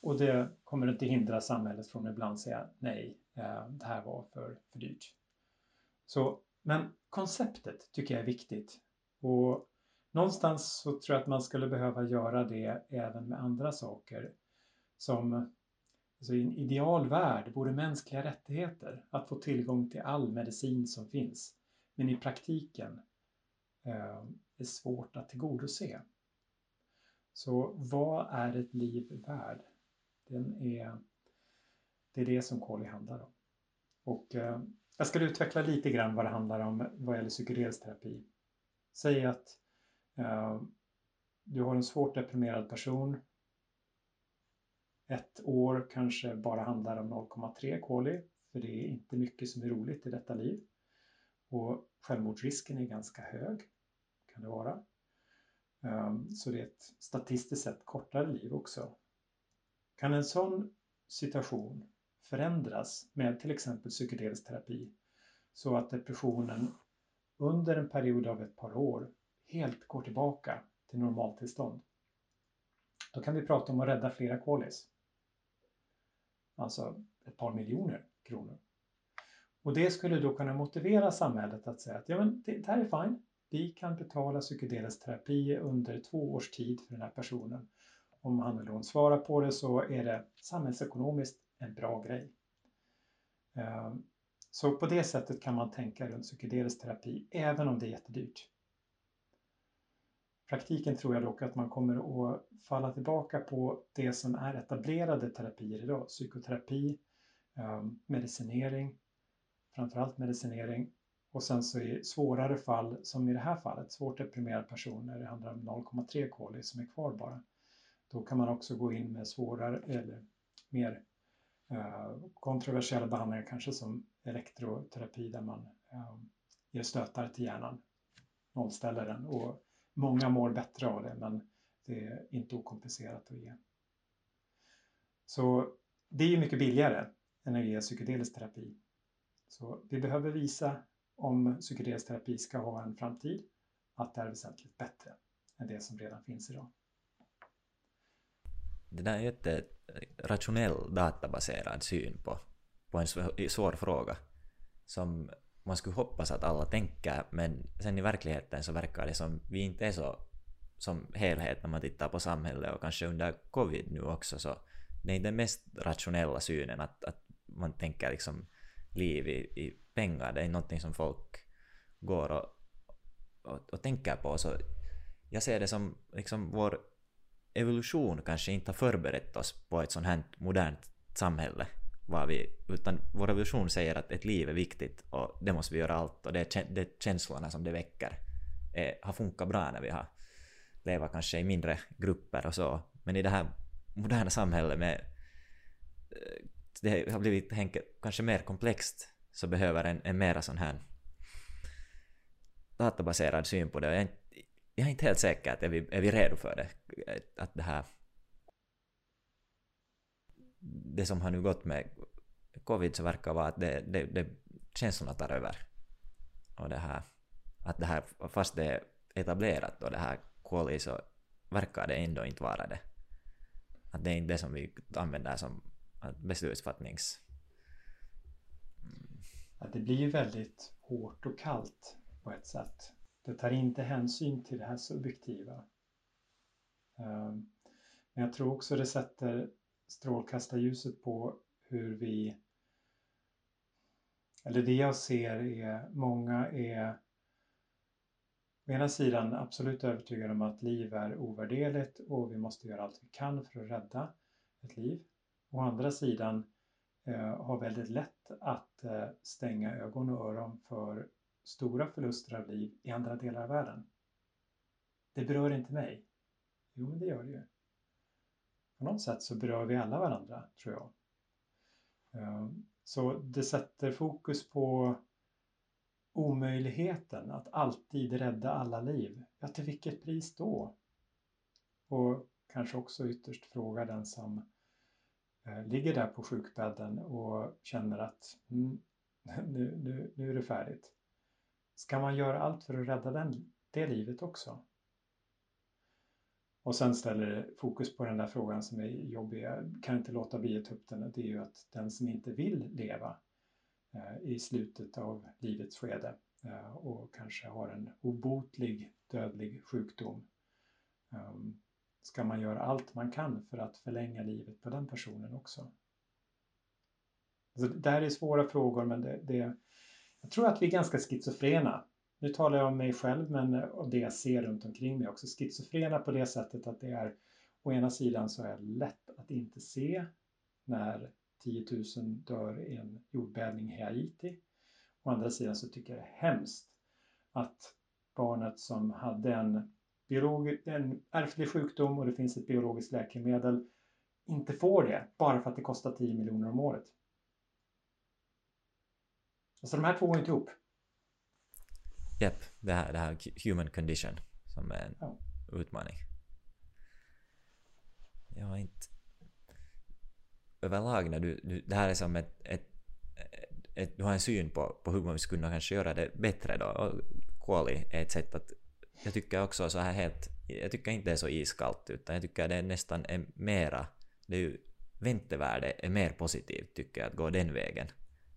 Och det kommer inte hindra samhället från att ibland säga nej, eh, det här var för, för dyrt. Så, men konceptet tycker jag är viktigt. Och någonstans så tror jag att man skulle behöva göra det även med andra saker. Som alltså i en idealvärld vore mänskliga rättigheter att få tillgång till all medicin som finns. Men i praktiken eh, är svårt att tillgodose. Så vad är ett liv värd? Den är, det är det som KOLI handlar om. Och eh, jag ska utveckla lite grann vad det handlar om vad gäller psykedelsterapi. Säg att Eh, du har en svårt deprimerad person. Ett år kanske bara handlar om 0,3 KOLI, för det är inte mycket som är roligt i detta liv. Och självmordsrisken är ganska hög, kan det vara. Eh, så det är ett statistiskt sett kortare liv också. Kan en sån situation förändras med till exempel psykedelisk terapi så att depressionen under en period av ett par år helt går tillbaka till normaltillstånd. Då kan vi prata om att rädda flera kolis. Alltså ett par miljoner kronor. Och det skulle då kunna motivera samhället att säga att ja, men det, här är fine. Vi kan betala psykedelisk terapi under två års tid för den här personen om han eller hon svarar på det så är det samhällsekonomiskt en bra grej. Ehm, så på det sättet kan man tänka runt psykedelisk terapi, även om det är jättedyrt. Praktiken tror jag dock att man kommer att falla tillbaka på det som är etablerade terapier idag. Psykoterapi, ehm, medicinering, framförallt medicinering. Och sen så i svårare fall, som i det här fallet, svårt deprimerade personer, det handlar om 0,3 koli som är kvar bara. Då kan man också gå in med svårare eller mer eh, kontroversiella behandlingar, kanske som elektroterapi där man ehm, ger stötar till hjärnan, nollställer den och många mår bättre av det men det är inte okomplicerat att ge. Så det är ju mycket billigare än att ge psykedelisk terapi. Så vi behöver visa om psykedelisk terapi ska ha en framtid att det är väsentligt bättre än det som redan finns idag det där är ett en rationell databaserad syn på, på en svår fråga som man skulle hoppas att alla tänker men sen i verkligheten så verkar det som vi inte är så som helhet när man tittar på samhället och kanske under covid nu också så det är inte den mest rationella synen att, att man tänker liksom liv i, i pengar, det är någonting som folk går och, och, och tänker på så jag ser det som liksom vår evolution kanske inte har förberett oss på ett sånt här modernt samhälle vad vi, utan vår revolution säger att ett liv är viktigt och det måste vi göra allt och det, det känslorna som det väcker är, har funkat bra när vi har levat kanske i mindre grupper och så. Men i det här moderna samhället med eh, det har blivit kanske mer komplext så behöver en, en mera sån här databaserad syn på det jag är inte, jag är inte helt säker att är vi, är vi redo för det. Att det här... Det som har nu gått med covid så verkar vara att det, det, det känslorna tar över. Och det här... Att det här, fast det är etablerat och det här quali så verkar det ändå inte vara det. Att det är inte det som vi använder som beslutsfattnings... Att det blir ju väldigt hårt och kallt på ett sätt. Det tar inte hänsyn till det här subjektiva. Ehm, men jag tror också det sätter strålkastarljuset på hur vi... Eller det jag ser är, många är å ena sidan absolut övertygade om att liv är ovärderligt och vi måste göra allt vi kan för att rädda ett liv. Å andra sidan eh, har väldigt lätt att eh, stänga ögon och öron för stora förluster av liv i andra delar av världen. Det berör inte mig. Jo, men det gör det ju. På något sätt så berör vi alla varandra, tror jag. Eh, så det sätter fokus på omöjligheten att alltid rädda alla liv. Ja, till vilket pris då? Och kanske också ytterst fråga den som eh, ligger där på sjukbädden och känner att mm, nu, nu, nu är det färdigt. Ska man göra allt för att rädda den, det livet också? Och sen ställer det fokus på den där frågan som är jobbig, jag kan inte låta bli att ta upp den, det är ju att den som inte vill leva eh, i slutet av livets skede eh, och kanske har en obotlig dödlig sjukdom. Ehm, ska man göra allt man kan för att förlänga livet på den personen också? Alltså, det här är svåra frågor men det, det, jag tror att vi är ganska schizofrena. Nu talar jag om mig själv men eh, och det jag ser runt omkring mig också. Schizofrena på det sättet att det är å ena sidan så är det lätt att inte se när 10 000 dör i en jordbävning i Haiti. Å andra sidan så tycker jag det är hemskt att barnet som hade en, biolog, en ärftlig sjukdom och det finns ett biologiskt läkemedel inte får det bara för att det kostar 10 miljoner om året. Alltså de här två går inte ihop. Japp, det här, det här human condition som är en ja. utmaning. Jag har inte... Överlag när du, du... Det här är som ett, ett, ett... Du har en syn på, på hur man skulle kunna kanske göra det bättre då. Och Quali är ett sätt att... Jag tycker också så här helt... Jag tycker inte det är så iskallt utan jag tycker det är nästan är mera... Det är ju... Väntevärde är mer positivt tycker jag att gå den vägen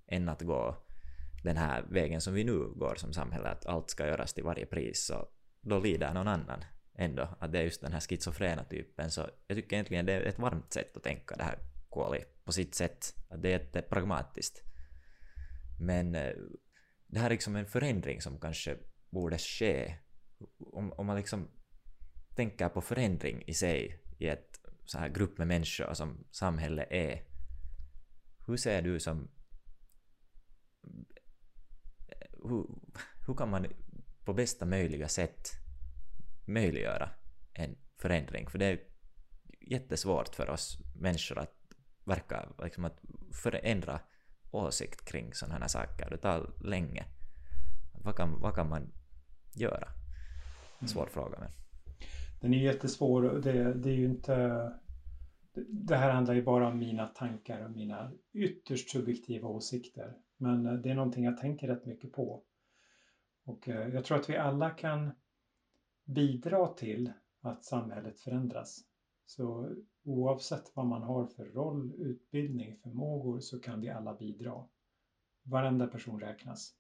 än att gå den här vägen som vi nu går som samhälle, att allt ska göras till varje pris, så då lider någon annan ändå. Att det är just den här schizofrena typen. Så jag tycker egentligen det är ett varmt sätt att tänka det här Kuoli på sitt sätt. Att det är jättepragmatiskt. Men eh, det här är liksom en förändring som kanske borde ske. Om, om man liksom tänker på förändring i sig i ett så här grupp med människor som samhälle är. Hur ser du som hur, hur kan man på bästa möjliga sätt möjliggöra en förändring? För det är jättesvårt för oss människor att verka, liksom att förändra åsikt kring sådana här saker. Det tar länge. Vad kan, vad kan man göra? Svår mm. fråga men... Den är jättesvår. Det, det är ju inte... Det här handlar ju bara om mina tankar och mina ytterst subjektiva åsikter. Men eh, det är någonting jag tänker rätt mycket på. Och eh, jag tror att vi alla kan bidra till att samhället förändras. Så oavsett vad man har för roll, utbildning, förmågor så kan vi alla bidra. Varenda person räknas.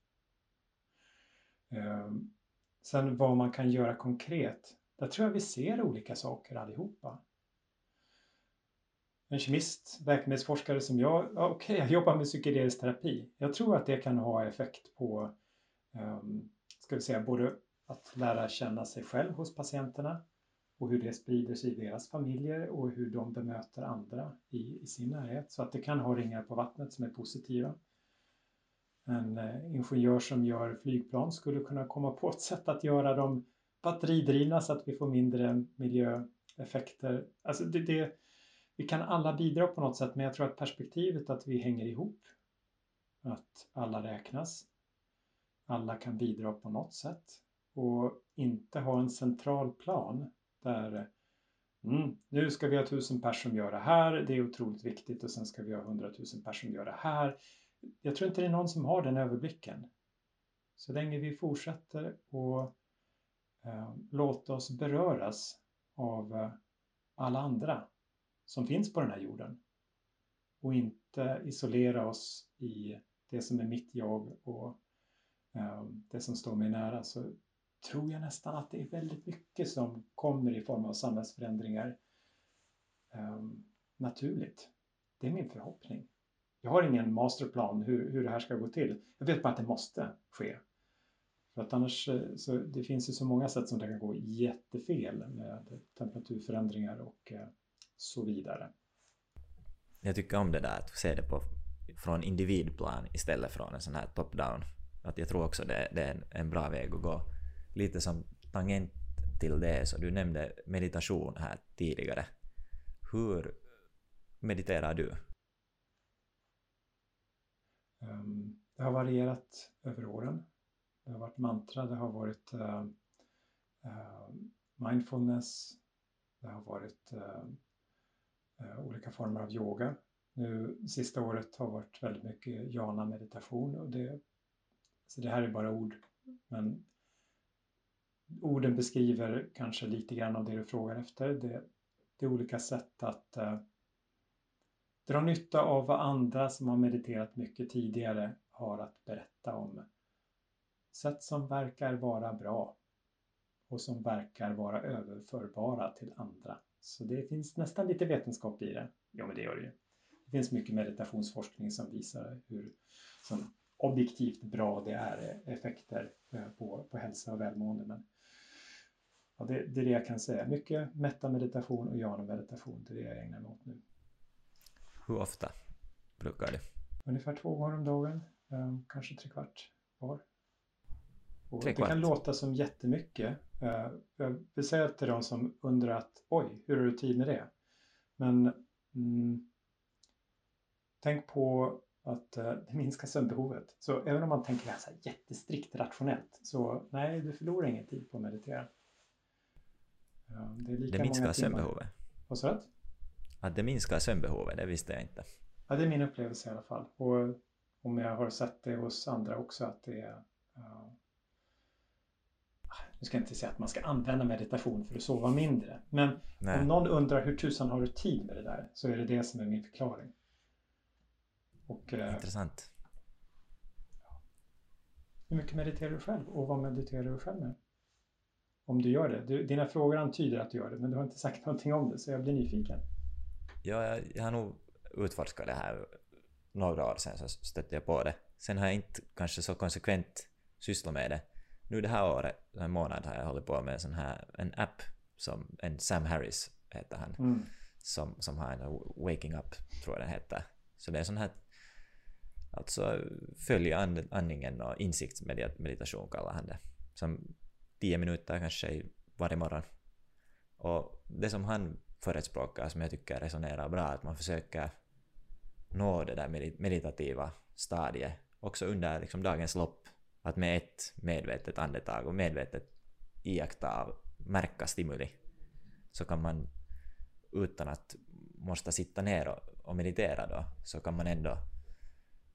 Ehm, sen vad man kan göra konkret, där tror jag vi ser olika saker allihopa en kemist, läkemedelsforskare som jag, okej, okay, jag jobbar med psykedelisk terapi. Jag tror att det kan ha effekt på, um, ska vi säga, både att lära känna sig själv hos patienterna och hur det sprider sig i deras familjer och hur de bemöter andra i, i sin närhet. Så att det kan ha ringar på vattnet som är positiva. En uh, ingenjör som gör flygplan skulle kunna komma på ett sätt att göra dem batteridrivna så att vi får mindre miljöeffekter. Alltså det, det vi kan alla bidra på något sätt men jag tror att perspektivet att vi hänger ihop, att alla räknas, alla kan bidra på något sätt och inte ha en central plan där mm, nu ska vi ha tusen personer som gör det här, det är otroligt viktigt och sen ska vi ha hundratusen personer som gör det här. Jag tror inte det är någon som har den överblicken. Så länge vi fortsätter att eh, låta oss beröras av eh, alla andra som finns på den här jorden och inte isolera oss i det som är mitt jag och eh, det som står mig nära så tror jag nästan att det är väldigt mycket som kommer i form av samhällsförändringar eh, naturligt. Det är min förhoppning. Jag har ingen masterplan hur, hur det här ska gå till. Jag vet bara att det måste ske. För att annars eh, så det finns ju så många sätt som det kan gå jättefel med temperaturförändringar och eh, så vidare. Jag tycker om det där att se det på, från individplan istället från en sån här top-down. Att jag tror också det, det är en, en bra väg att gå lite som tangent till det, så du nämnde meditation här tidigare. Hur mediterar du? Um, det har varierat över åren. Det har varit mantra, det har varit uh, uh, mindfulness, det har varit uh, Eh, olika former av yoga. Nu sista året har varit väldigt mycket jana meditation och det, så det här är bara ord. Men orden beskriver kanske lite grann av det du frågar efter. Det, det är olika sätt att eh, dra nytta av vad andra som har mediterat mycket tidigare har att berätta om. Sätt som verkar vara bra och som verkar vara överförbara till andra. Så det finns nästan lite vetenskap i det. Ja, men det gör det ju. Det finns mycket meditationsforskning som visar hur som objektivt bra det är effekter eh, på, på hälsa och välmående. Men ja, det, det, är det jag kan säga. Mycket metta-meditation och jana-meditation. Det är det jag ägnar mig åt nu. Hur ofta brukar du? Ungefär två gånger om dagen. Um, kanske tre kvart var. Och. Det kan låta som jättemycket. Uh, jag vill säga till de som undrar att oj, hur har du tid med det? Men mm, tänk på att uh, det minskar sömnbehovet. Så även om man tänker så här jättestrikt rationellt så nej, du förlorar ingen tid på att meditera. Det, är lika det minskar sömnbehovet. Vad sa du? Att det minskar sömnbehovet, det visste jag inte. Ja, det är min upplevelse i alla fall. Och om jag har sett det hos andra också att det är... Uh, nu ska jag inte säga att man ska använda meditation för att sova mindre. Men Nej. om någon undrar hur tusan har du tid med det där så är det det som är min förklaring. Och, uh, Intressant. Hur mycket mediterar du själv och vad mediterar du själv med? om du gör det. Du, dina frågor antyder att du gör det, men du har inte sagt någonting om det, så jag blir nyfiken. Ja, jag, jag har nog utforskat det här några år sedan, så stötte jag på det. Sen har jag inte kanske så konsekvent sysslat med det. Nu det här året, en månad, har jag hållit på med en sån här en app som en Sam Harris heter han, mm. som, som har en Waking Up, tror jag den heter. Så det är sån här Alltså följa and, andningen och insiktsmeditation kallar han det. Som tio minuter kanske varje morgon. Och det som han förespråkar som jag tycker resonerar bra att man försöker nå det där meditativa stadiet också under liksom dagens lopp. Att med ett medvetet andetag och medvetet iaktta, märka stimuli så kan man utan att måste sitta ner och, och meditera då så kan man ändå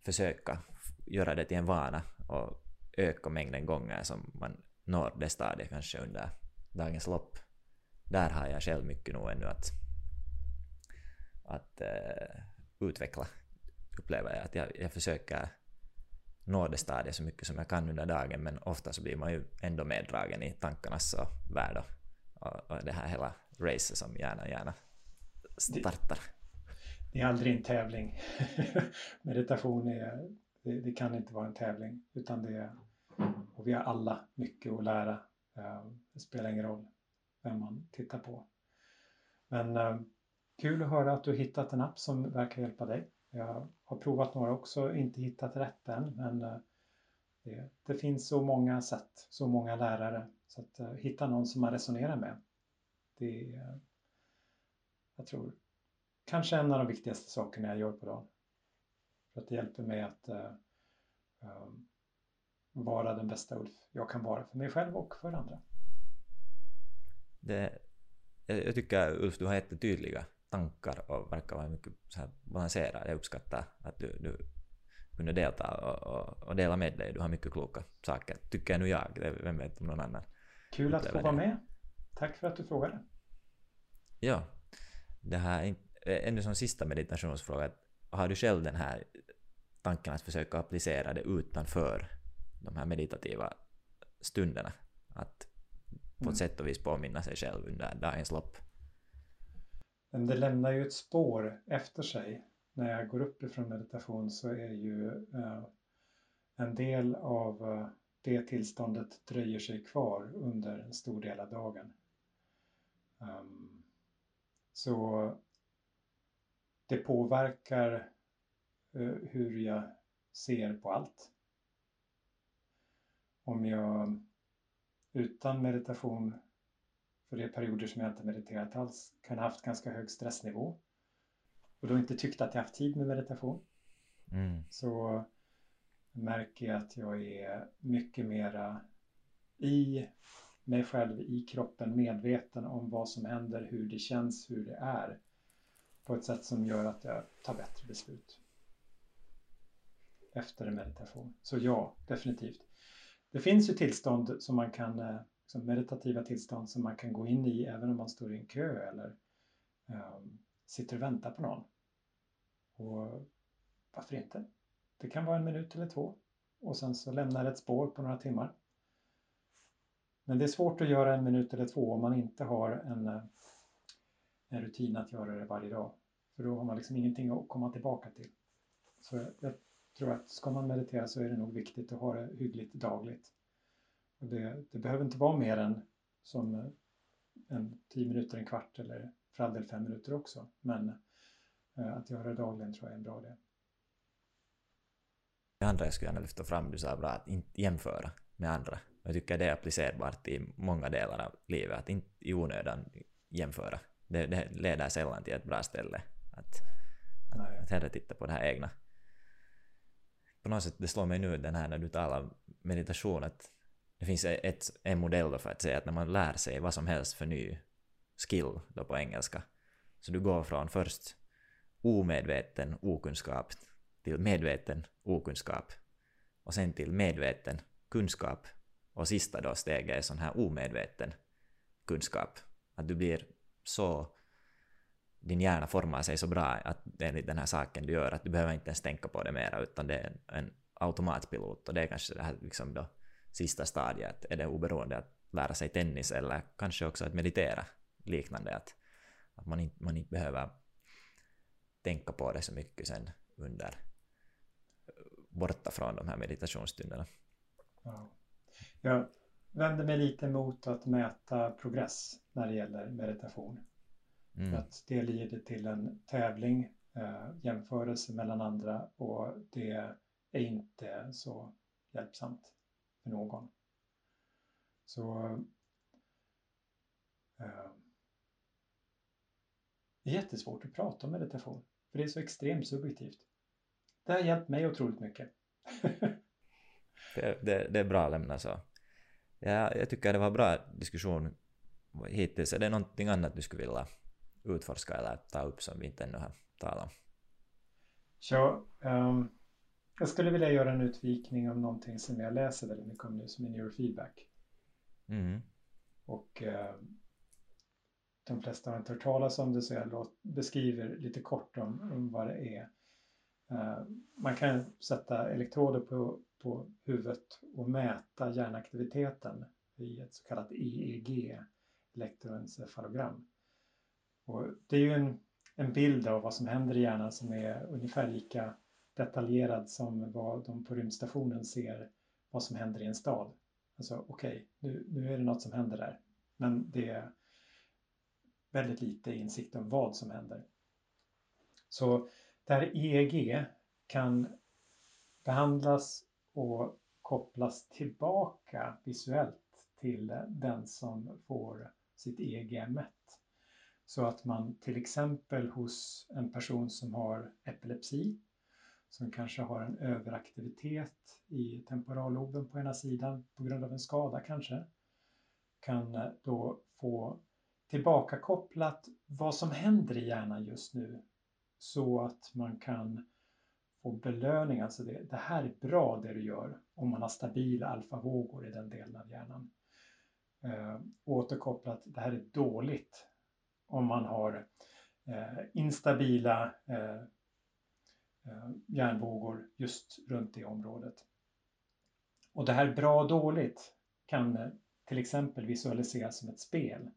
försöka göra det till en vana och öka mängden gånger som man når det stadiet kanske under dagens lopp. Där har jag själv mycket nog ännu att, att uh, utveckla, upplever jag. Att jag, jag försöker nå det stadiet så mycket som jag kan under dagen men ofta så blir man ju ändå meddragen i tankarnas värld och, och det här hela racet som gärna, gärna startar. Det, det är aldrig en tävling. Meditation är, det, det, kan inte vara en tävling utan det är och vi har alla mycket att lära. Eh, det spelar ingen roll vem man tittar på. Men eh, kul att höra att du hittat en app som verkar hjälpa dig. Jag har provat några också, inte hittat rätt än, men eh, det, det finns så många sätt, så många lärare. Så att eh, hitta någon som man resonerar med. Det är, jag tror, kanske en av de viktigaste sakerna jag gör på dagen. För att det hjälper mig att uh, vara den bästa Ulf jag kan vara för mig själv och för andra. Det, jag tycker Ulf, du har jättetydliga tankar och verkar vara mycket så här balanserad. Jag uppskattar att du, du kunde delta och, och, och, dela med dig. Du har mycket kloka saker, tycker nu jag. Vem vet om någon annan Kul att få vara med. Tack för att du frågade. Ja. Det här, ännu som sista meditationsfråga. Har du själv den här tanken att försöka applicera det utanför de här meditativa stunderna? Att på ett mm. sätt och vis påminna sig själv under dagens lopp? Men det lämnar ju ett spår efter sig. När jag går upp ifrån meditation så är ju eh, en del av eh, det tillståndet dröjer sig kvar under en stor del av dagen. Ehm, så det påverkar eh, hur jag ser på allt. Om jag utan meditation, för det är perioder som jag inte mediterat alls, kan ha haft ganska hög stressnivå och då inte tyckt att jag haft tid med meditation. Mm. Så märker jag att jag är mycket mera i mig själv, i kroppen, medveten om vad som händer, hur det känns, hur det är. På ett sätt som gör att jag tar bättre beslut. Efter en meditation. Så ja, definitivt. Det finns ju tillstånd som man kan, liksom meditativa tillstånd som man kan gå in i även om man står i en kö eller um, sitter och väntar på någon. Och varför inte? Det kan vara en minut eller två och sen så lämnar det ett spår på några timmar. Men det är svårt att göra en minut eller två om man inte har en, eh, en rutin att göra det varje dag. För då har man liksom ingenting att komma tillbaka till. Så jag tror att ska man meditera så är det nog viktigt att ha det hyggligt dagligt. Det, det behöver inte vara mer än som eh, en tio minuter, en kvart eller för all del fem minuter också. Men eh, att göra det dagligen tror jag är en bra idé. Det andra jag skulle gärna lyfta fram, du sa bra att inte jämföra med andra. Jag tycker det är applicerbart i många delar av livet, att inte i onödan jämföra. Det, det leder sällan till ett bra ställe. Att, att, att hellre titta på det här egna. På något sätt, det slår mig nu den här när du talar meditation, att det finns e- ett, en modell för att säga att när man lär sig vad som helst för ny skill då på engelska, så du går från först omedveten okunskap till medveten okunskap och sen till medveten kunskap och sista då steget är sån här omedveten kunskap. Att du blir så... Din hjärna formar sig så bra att enligt den här saken du gör att du behöver inte ens tänka på det mera utan det är en automatpilot och det är kanske det här liksom då sista stadiet. Är det oberoende att lära sig tennis eller kanske också att meditera liknande att, att man, inte, man inte behöver tänka på det så mycket sen under borta från de här meditationsstunderna. Ja. Jag vänder mig lite mot att mäta progress när det gäller meditation. Mm. Att det leder till en tävling, eh, jämförelse mellan andra och det är inte så hjälpsamt för någon. Så eh, det är jättesvårt att prata om meditation, för det är så extremt subjektivt. Det har hjälpt mig otroligt mycket. det, det, det, är bra att lämna så. Ja, jag tycker det var bra diskussion hittills. Är det någonting annat du skulle vilja utforska eller ta upp som vi inte ännu har talat om? Ja, um, jag skulle vilja göra en utvikning om någonting som jag läser väldigt mycket om nu som är neurofeedback. Mm. Och uh, de flesta har inte hört talas om det så jag beskriver lite kort om, om vad det är. Uh, man kan sätta elektroder på på huvudet och mäta hjärnaktiviteten i ett så kallat EEG, elektroencefalogram. Och det är ju en, en bild av vad som händer i hjärnan som är ungefär lika detaljerad som vad de på rymdstationen ser vad som händer i en stad. Alltså okej, okay, nu, nu är det något som händer där. Men det är väldigt lite insikt om vad som händer. Så det här EEG kan behandlas och kopplas tillbaka visuellt till den som får sitt EEG mätt. Så att man till exempel hos en person som har epilepsi som kanske har en överaktivitet i temporalloben på ena sidan på grund av en skada kanske, kan eh, då få tillbakakopplat vad som händer i hjärnan just nu så att man kan få belöning, alltså det, det här är bra det du gör om man har stabila alfavågor i den delen av hjärnan. Eh, återkopplat, det här är dåligt om man har eh, instabila eh, eh, hjärnvågor just runt det området. Och det här bra och dåligt kan eh, till exempel visualiseras som ett spel.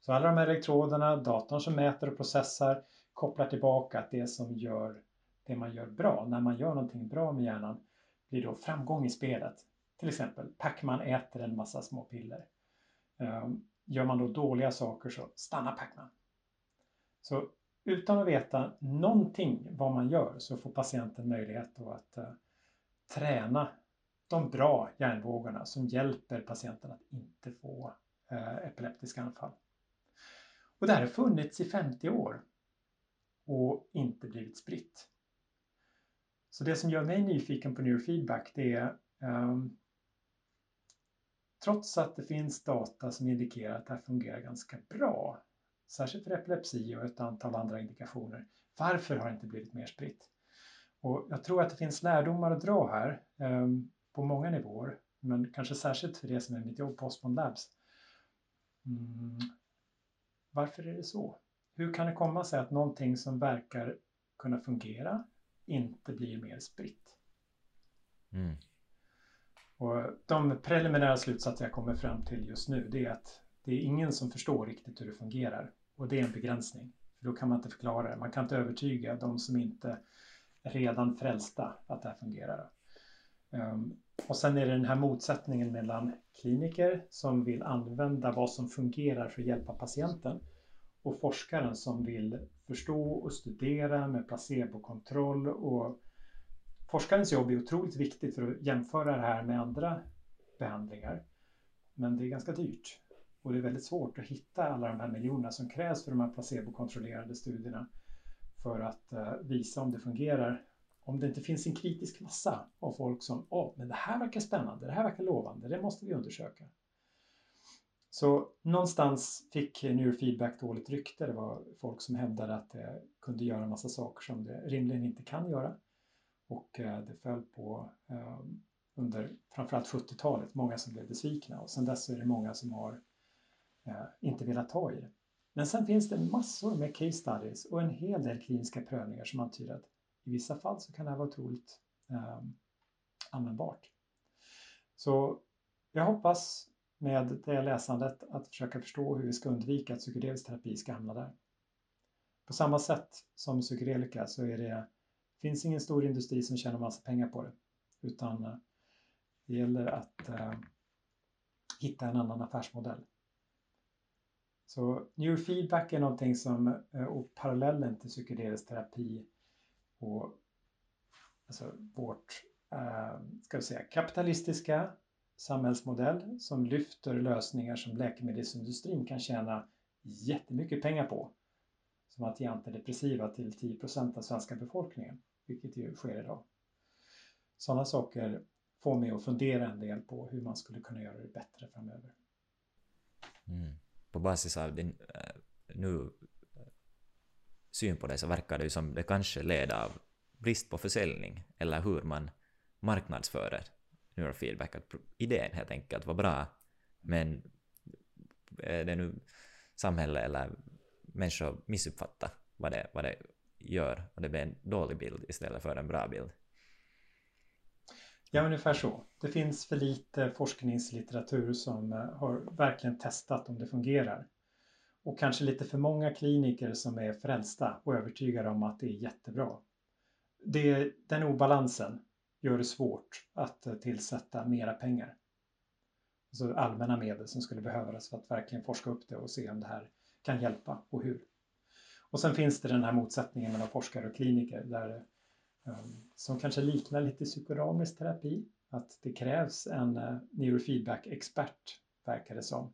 Så alla de här elektroderna, datorn som mäter och processar kopplar tillbaka att det som gör det man gör bra, när man gör någonting bra med hjärnan, blir då framgång i spelet. Till exempel, Pacman äter en massa små piller. Eh, gör man då dåliga saker så stannar Pacman. Så utan att veta någonting vad man gör så får patienten möjlighet då att eh, träna de bra hjärnvågorna som hjälper patienten att inte få eh, epileptiska anfall. Och det här har funnits i 50 år och inte blivit spritt. Så det som gör mig nyfiken på neurofeedback det är um, trots att det finns data som indikerar att det här fungerar ganska bra, särskilt för epilepsi och ett antal andra indikationer, varför har det inte blivit mer spritt? Och jag tror att det finns lärdomar att dra här um, på många nivåer, men kanske särskilt för det som är mitt jobb på Osmond Labs. Mm. Varför är det så? Hur kan det komma sig att någonting som verkar kunna fungera inte blir mer spritt? Mm. Och de preliminära slutsatser jag kommer fram till just nu det är att det är ingen som förstår riktigt hur det fungerar. Och det är en begränsning. För då kan man inte förklara det. Man kan inte övertyga de som inte är redan frälsta att det här fungerar. Um, och sen är det den här motsättningen mellan kliniker som vill använda vad som fungerar för att hjälpa patienten och forskaren som vill förstå och studera med placebokontroll och forskarens jobb är otroligt viktigt för att jämföra det här med andra behandlingar. Men det är ganska dyrt och det är väldigt svårt att hitta alla de här miljonerna som krävs för de här placebokontrollerade studierna för att eh, visa om det fungerar. Om det inte finns en kritisk massa av folk som åh, men det här verkar spännande, det här verkar lovande, det måste vi undersöka. Så någonstans fick neurofeedback dåligt rykte. Det var folk som hävdade att det kunde göra en massa saker som det rimligen inte kan göra. Och eh, det föll på eh, under framförallt 70-talet, många som blev besvikna och sen dess är det många som har Eh, inte velat ta i det. Men sen finns det massor med case studies och en hel del kliniska prövningar som antyder att i vissa fall så kan det här vara otroligt eh, användbart. Så jag hoppas med det läsandet att försöka förstå hur vi ska undvika att psykedelisk terapi ska hamna där. På samma sätt som psykedelika så är det, finns ingen stor industri som tjänar massa pengar på det. Utan eh, det gäller att eh, hitta en annan affärsmodell. Så neurofeedback är någonting som, eh, och parallellen till psykedelisk terapi och alltså vårt, eh, ska vi säga, kapitalistiska samhällsmodell som lyfter lösningar som läkemedelsindustrin kan tjäna jättemycket pengar på. Som att ge antidepressiva till 10% av svenska befolkningen, vilket ju sker idag. Sådana saker får mig att fundera en del på hur man skulle kunna göra det bättre framöver. Mm. På basis av din äh, nu eh, syn på det så verkar det ju som det kanske leder av brist på försäljning eller hur man marknadsför det neurofeedback, att idén helt enkelt var bra, men är det nu samhället eller människor missuppfattar vad det, vad det gör och det blir en dålig bild istället för en bra bild? Ja, ungefär så. Det finns för lite forskningslitteratur som eh, har verkligen testat om det fungerar. Och kanske lite för många kliniker som är frälsta och övertygade om att det är jättebra. Det, den obalansen gör det svårt att eh, tillsätta mera pengar. Alltså allmänna medel som skulle behövas för att verkligen forska upp det och se om det här kan hjälpa och hur. Och sen finns det den här motsättningen mellan forskare och kliniker där, Ehm, som kanske liknar lite psykodynamisk terapi. Att det krävs en eh, neurofeedback-expert, verkar det som,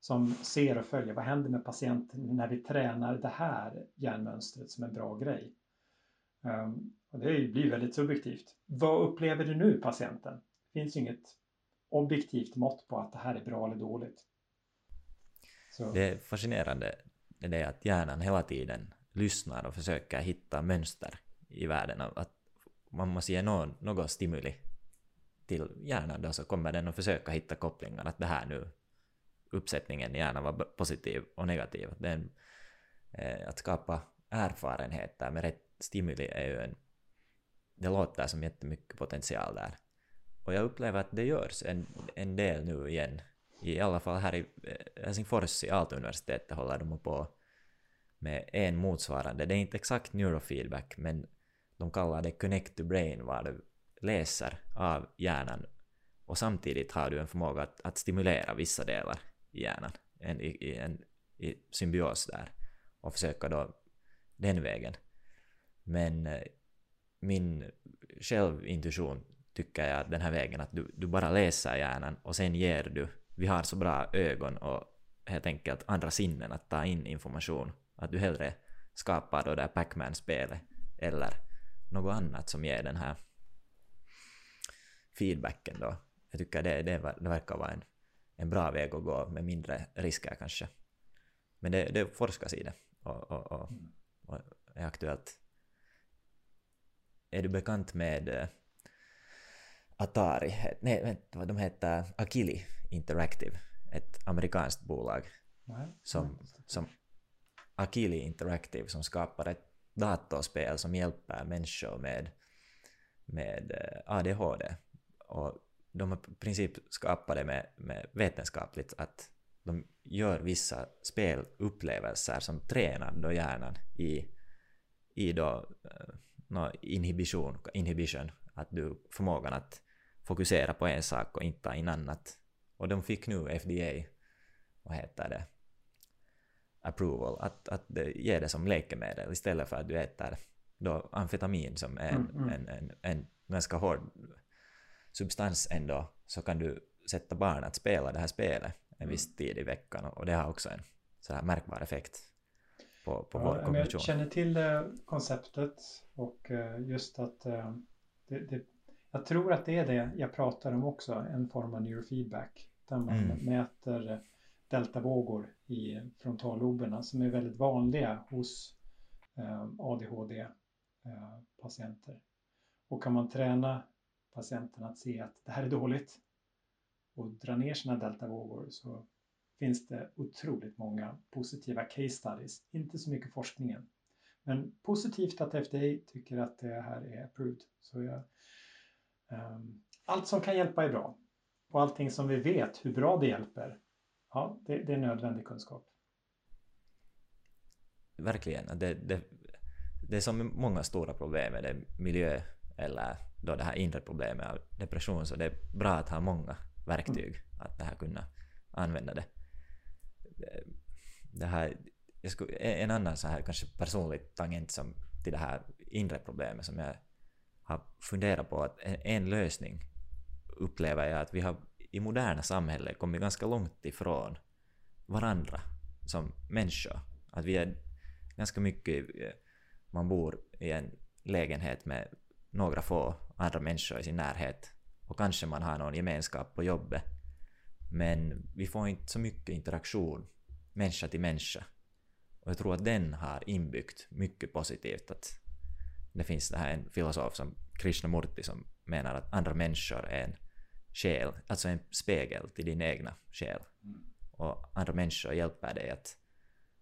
som ser och följer vad händer med patienten när vi tränar det här hjärnmönstret som en bra grej. Ehm, och det blir väldigt subjektivt. Vad upplever du nu patienten? Det finns ju inget objektivt mått på att det här är bra eller dåligt. Så. Det är fascinerande det är att hjärnan hela tiden lyssnar och försöker hitta mönster i världen. Att man måste ge någon, någon stimuli till hjärnan då så kommer den att försöka hitta kopplingar att det här nu uppsättningen i hjärnan var positiv och negativ. Att, den, eh, att skapa erfarenheter med rätt stimuli är ju en... Det låter som jättemycket potential där. Och jag upplever att det görs en, en del nu igen. I alla fall här i eh, Helsingfors i Aalto-universitetet håller de på med en motsvarande. Det är inte exakt neurofeedback men de kallar det connect to brain var du läser av hjärnan och samtidigt har du en förmåga att, att stimulera vissa delar i hjärnan en, i, i, en, i symbios där och försöka då den vägen. Men eh, min självintuition tycker jag att den här vägen att du, du bara läser hjärnan och sen ger du, vi har så bra ögon och helt enkelt andra sinnen att ta in information, att du hellre skapar då det där Pac-Man-spelet eller något annat som ger den här feedbacken då. Jag tycker det, det, det verkar vara en, en bra väg att gå med mindre risker kanske. Men det, det forskas i det och, och, och, och är aktuellt. Är du bekant med uh, Atari? Nej, vänta, vad de heter? Akili Interactive, ett amerikanskt bolag. Nej, som, som Akili Interactive som skapar ett datorspel som hjälper människor med, med eh, ADHD och de har i princip skapat det med, med vetenskapligt att de gör vissa spelupplevelser som tränar då hjärnan i, i då, eh, no, inhibition, inhibition, att du förmågan att fokusera på en sak och inte ta in annat. Och de fick nu FDA, vad heter det, approval, att, att ge det som läkemedel istället för att du äter då amfetamin som är en, mm, mm. en, en, en ganska hård substans ändå så kan du sätta barn att spela det här spelet en viss mm. tid i veckan och det har också en så här märkbar effekt på, på ja, vår kognition. Jag känner till det konceptet och eh, just att eh, det, det, jag tror att det är det jag pratar om också, en form av neurofeedback där man mm. mäter deltavågor i frontalloberna som är väldigt vanliga hos eh, ADHD-patienter. Eh, och kan man träna patienten att se att det här är dåligt och dra ner sina deltavågor så finns det otroligt många positiva case studies. Inte så mycket forskningen. Men positivt att FDA tycker att det här är approved. Så jag, um, allt som kan hjälpa är bra. Och allting som vi vet hur bra det hjälper, ja, det, det är nödvändig kunskap. Verkligen. Det, det, det är som många stora problem med det, miljö eller då det här inre problemet av depression så det är bra att ha många verktyg mm. att det här kunna använda det. Det här, skulle, en annan så här kanske personlig tangent som till det här inre problemet som jag har funderat på att en lösning upplever jag att vi har i moderna samhället kommit ganska långt ifrån varandra som människor. Att vi är ganska mycket, eh, man bor i en lägenhet med några få andra människor i sin närhet och kanske man har någon gemenskap på jobbet. Men vi får inte så mycket interaktion människa till människa. Och jag tror att den har inbyggt mycket positivt att det finns det här en filosof som Krishnamurti som menar att andra människor är en själ, alltså en spegel till din egna själ. Och andra människor hjälper dig att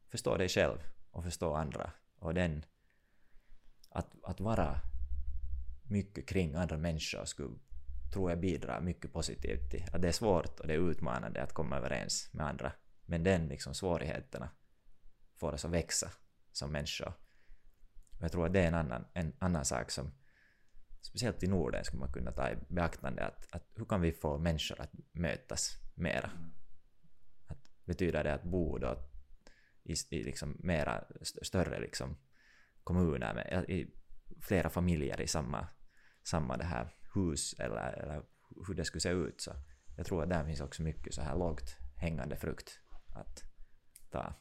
förstå dig själv och förstå andra. Och den, att, att vara mycket kring andra människor skulle, tror jag, bidra mycket positivt till att det är svårt och det är utmanande att komma överens med andra. Men den liksom svårigheterna får oss att växa som människor. Och jag tror att det är en annan, en annan sak som speciellt i Norden skulle man kunna ta i beaktande att, att hur kan vi få människor att mötas mera? Att betyder det att bo då i, i liksom mera större liksom kommuner med i flera familjer i samma samma det här hus eller, eller hur det skulle se ut. Så jag tror att där finns också mycket så här lågt hängande frukt att ta.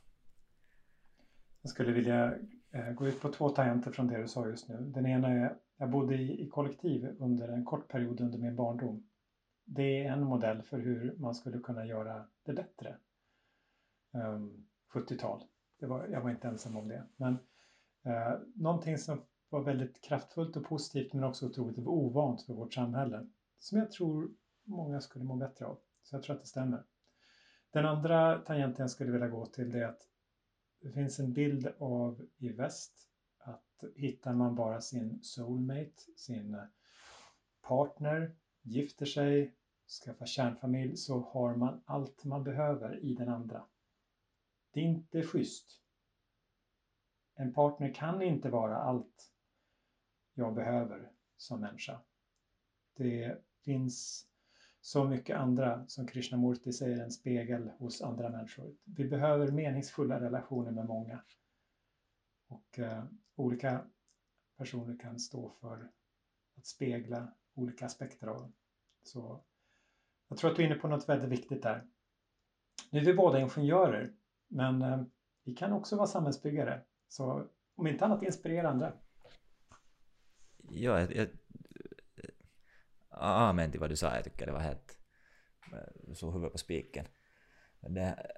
Jag skulle vilja eh, gå ut på två tangenter från det du sa just nu. Den ena är, jag bodde i, i kollektiv under en kort period under min barndom. Det är en modell för hur man skulle kunna göra det bättre. Ehm, um, 70-tal. Var, jag var inte ensam om det. Men eh, någonting som var väldigt kraftfullt och positivt men också otroligt ovant för vårt samhälle. Som jag tror många skulle må bättre av. Så jag tror att det stämmer. Den andra tangenten jag skulle vilja gå till det är att det finns en bild av i väst att hittar man bara sin soulmate, sin eh, partner, gifter sig, skaffar kärnfamilj så har man allt man behöver i den andra. Det är inte schysst. En partner kan inte vara allt jag behöver som människa. Det finns så mycket andra, som Krishnamurti säger, en spegel hos andra människor. Vi behöver meningsfulla relationer med många. Och eh, olika personer kan stå för att spegla olika aspekter av dem. Så jag tror att du är inne på något väldigt viktigt där. Nu är vi båda ingenjörer, men eh, vi kan också vara samhällsbyggare. Så om inte annat inspirera andra. Ja, jag, jag, eh, amen till vad du sa, jag tycker det var helt... Eh, så huvudet på spiken. Det,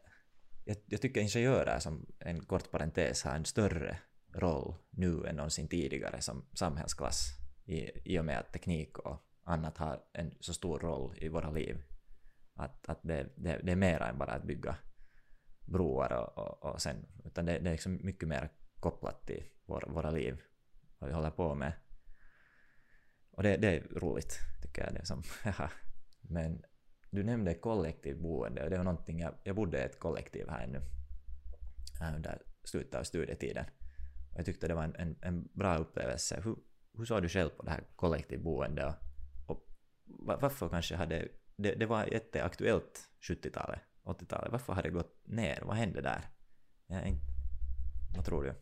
jag, jag tycker ingenjörer som en kort parentes har en större roll nu än någonsin tidigare som samhällsklass i, i och med att teknik och annat har en så stor roll i våra liv. Att, att det, det, det är mer än bara att bygga broar och, och, och sen, utan det, det är liksom mycket mer kopplat till vår, våra liv, vad vi håller på med. Och det, det är roligt, tycker jag. Det som, Men du nämnde kollektivboende och det var någonting, jag, jag bodde i ett kollektiv här nu under slutet av studietiden. Och jag tyckte det var en, en, en bra upplevelse. Hur, hur såg du själv på det här kollektivboendet och, och varför kanske hade... Det, det var jätteaktuellt 70-talet, 80-talet. Varför hade det gått ner? Vad hände där? Jag, inte, vad tror du?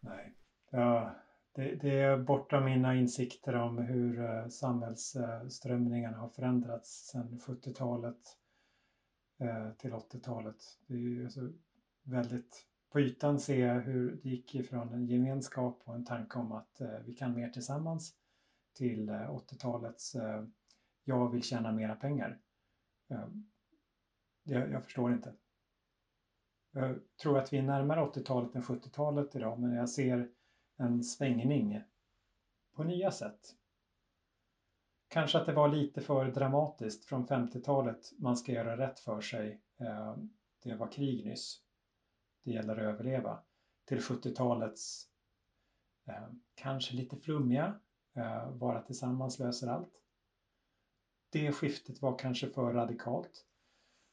Nej. Ja, det, det, är borta mina insikter om hur eh, samhällsströmningarna har förändrats sedan 70-talet eh, till 80-talet. Det är ju alltså väldigt på ytan se hur det gick ifrån en gemenskap och en tanke om att eh, vi kan mer tillsammans till eh, 80-talets eh, jag vill tjäna mera pengar. Jag, jag förstår inte. Jag tror att vi är närmare 80-talet än 70-talet idag, men jag ser en svängning på nya sätt. Kanske att det var lite för dramatiskt från 50-talet. Man ska göra rätt för sig. Det var krig nyss. Det gäller att överleva. Till 70-talets eh, kanske lite flummiga. Eh, vara tillsammans löser allt. Det skiftet var kanske för radikalt.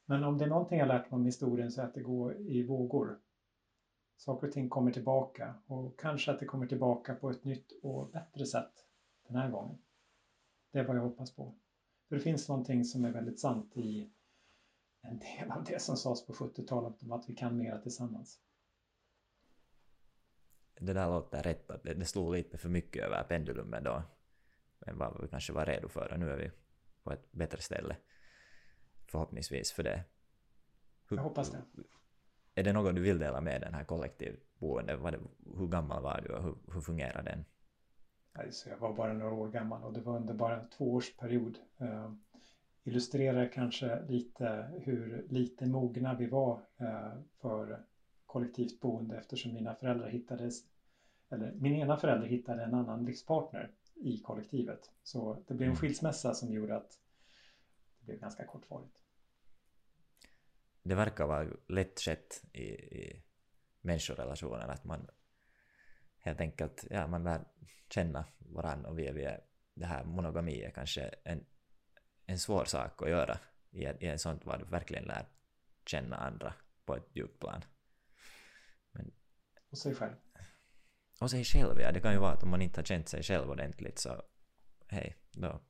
Men om det är någonting jag lärt mig om historien så är att det går i vågor. Saker och ting kommer tillbaka och kanske att det kommer tillbaka på ett nytt och bättre sätt den här gången. Det är vad jag hoppas på. För det finns någonting som är väldigt sant i en del av det som sades på 70-talet om att vi kan mera tillsammans. Det där låter rätt, att det, slog lite för mycket över pendulumen då än vad vi kanske var redo för och nu är vi på ett bättre ställe förhoppningsvis för det. Hur, jag hoppas det. Är det något du vill dela med den här kollektivboendet? Hur gammal var du och hur, hur fungerar den? Alltså jag var bara några år gammal och det var under bara en tvåårsperiod. Illustrerar kanske lite hur lite mogna vi var uh, för kollektivt boende eftersom mina föräldrar hittades, eller min ena förälder hittade en annan livspartner i kollektivet. Så det blev en mm. skilsmässa som gjorde att det blev ganska kortvarigt det verkar vara lätt skett i, i människorelationer att man helt enkelt, ja man lär känna varandra och vi är, vi är det här monogami är kanske en, en svår sak att göra i, i en sånt var du verkligen lär känna andra på ett djupt plan. Men, och sig själv. Och sig själv, ja. Det kan ju vara att om man inte har känt sig själv ordentligt så hej, då...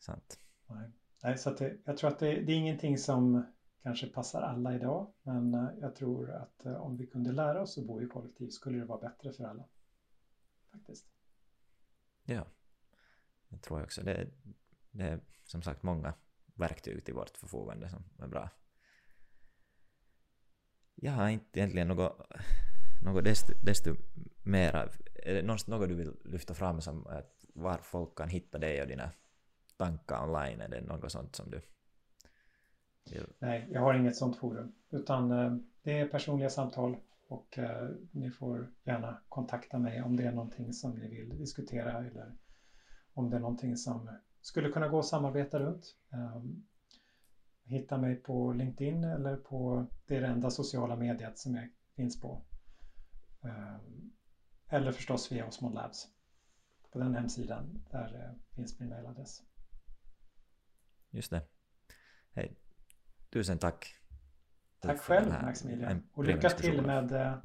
Sant. Nej. Nej, så det, jag tror att det, det, är ingenting som kanske passar alla idag, men eh, jag tror att eh, om vi kunde lära oss att bo i kollektiv skulle det vara bättre för alla. Faktiskt. Ja, det tror jag också. Det, det är som sagt många verktyg till vårt förfogande som är bra. Jag har inte egentligen något något desto, desto mera, är det något du vill lyfta fram som att var folk kan hitta dig och dina tankar online? Är det något sånt som du vill? Nej, jag har inget sånt forum. Utan eh, det är personliga samtal och eh, ni får gärna kontakta mig om det är någonting som ni vill diskutera eller om det är någonting som skulle kunna gå att samarbeta runt. Um, hitta mig på LinkedIn eller på det, det enda sociala mediet som jag finns på. Um, eller förstås via Osmond Labs. På den hemsidan där uh, finns min mailadress. Just det. Hej. Tusen tack. Tack själv Maximilian. Och lycka till med uh,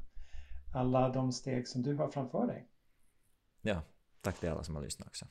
alla de steg som du har framför dig. Ja, tack till alla som har lyssnat också.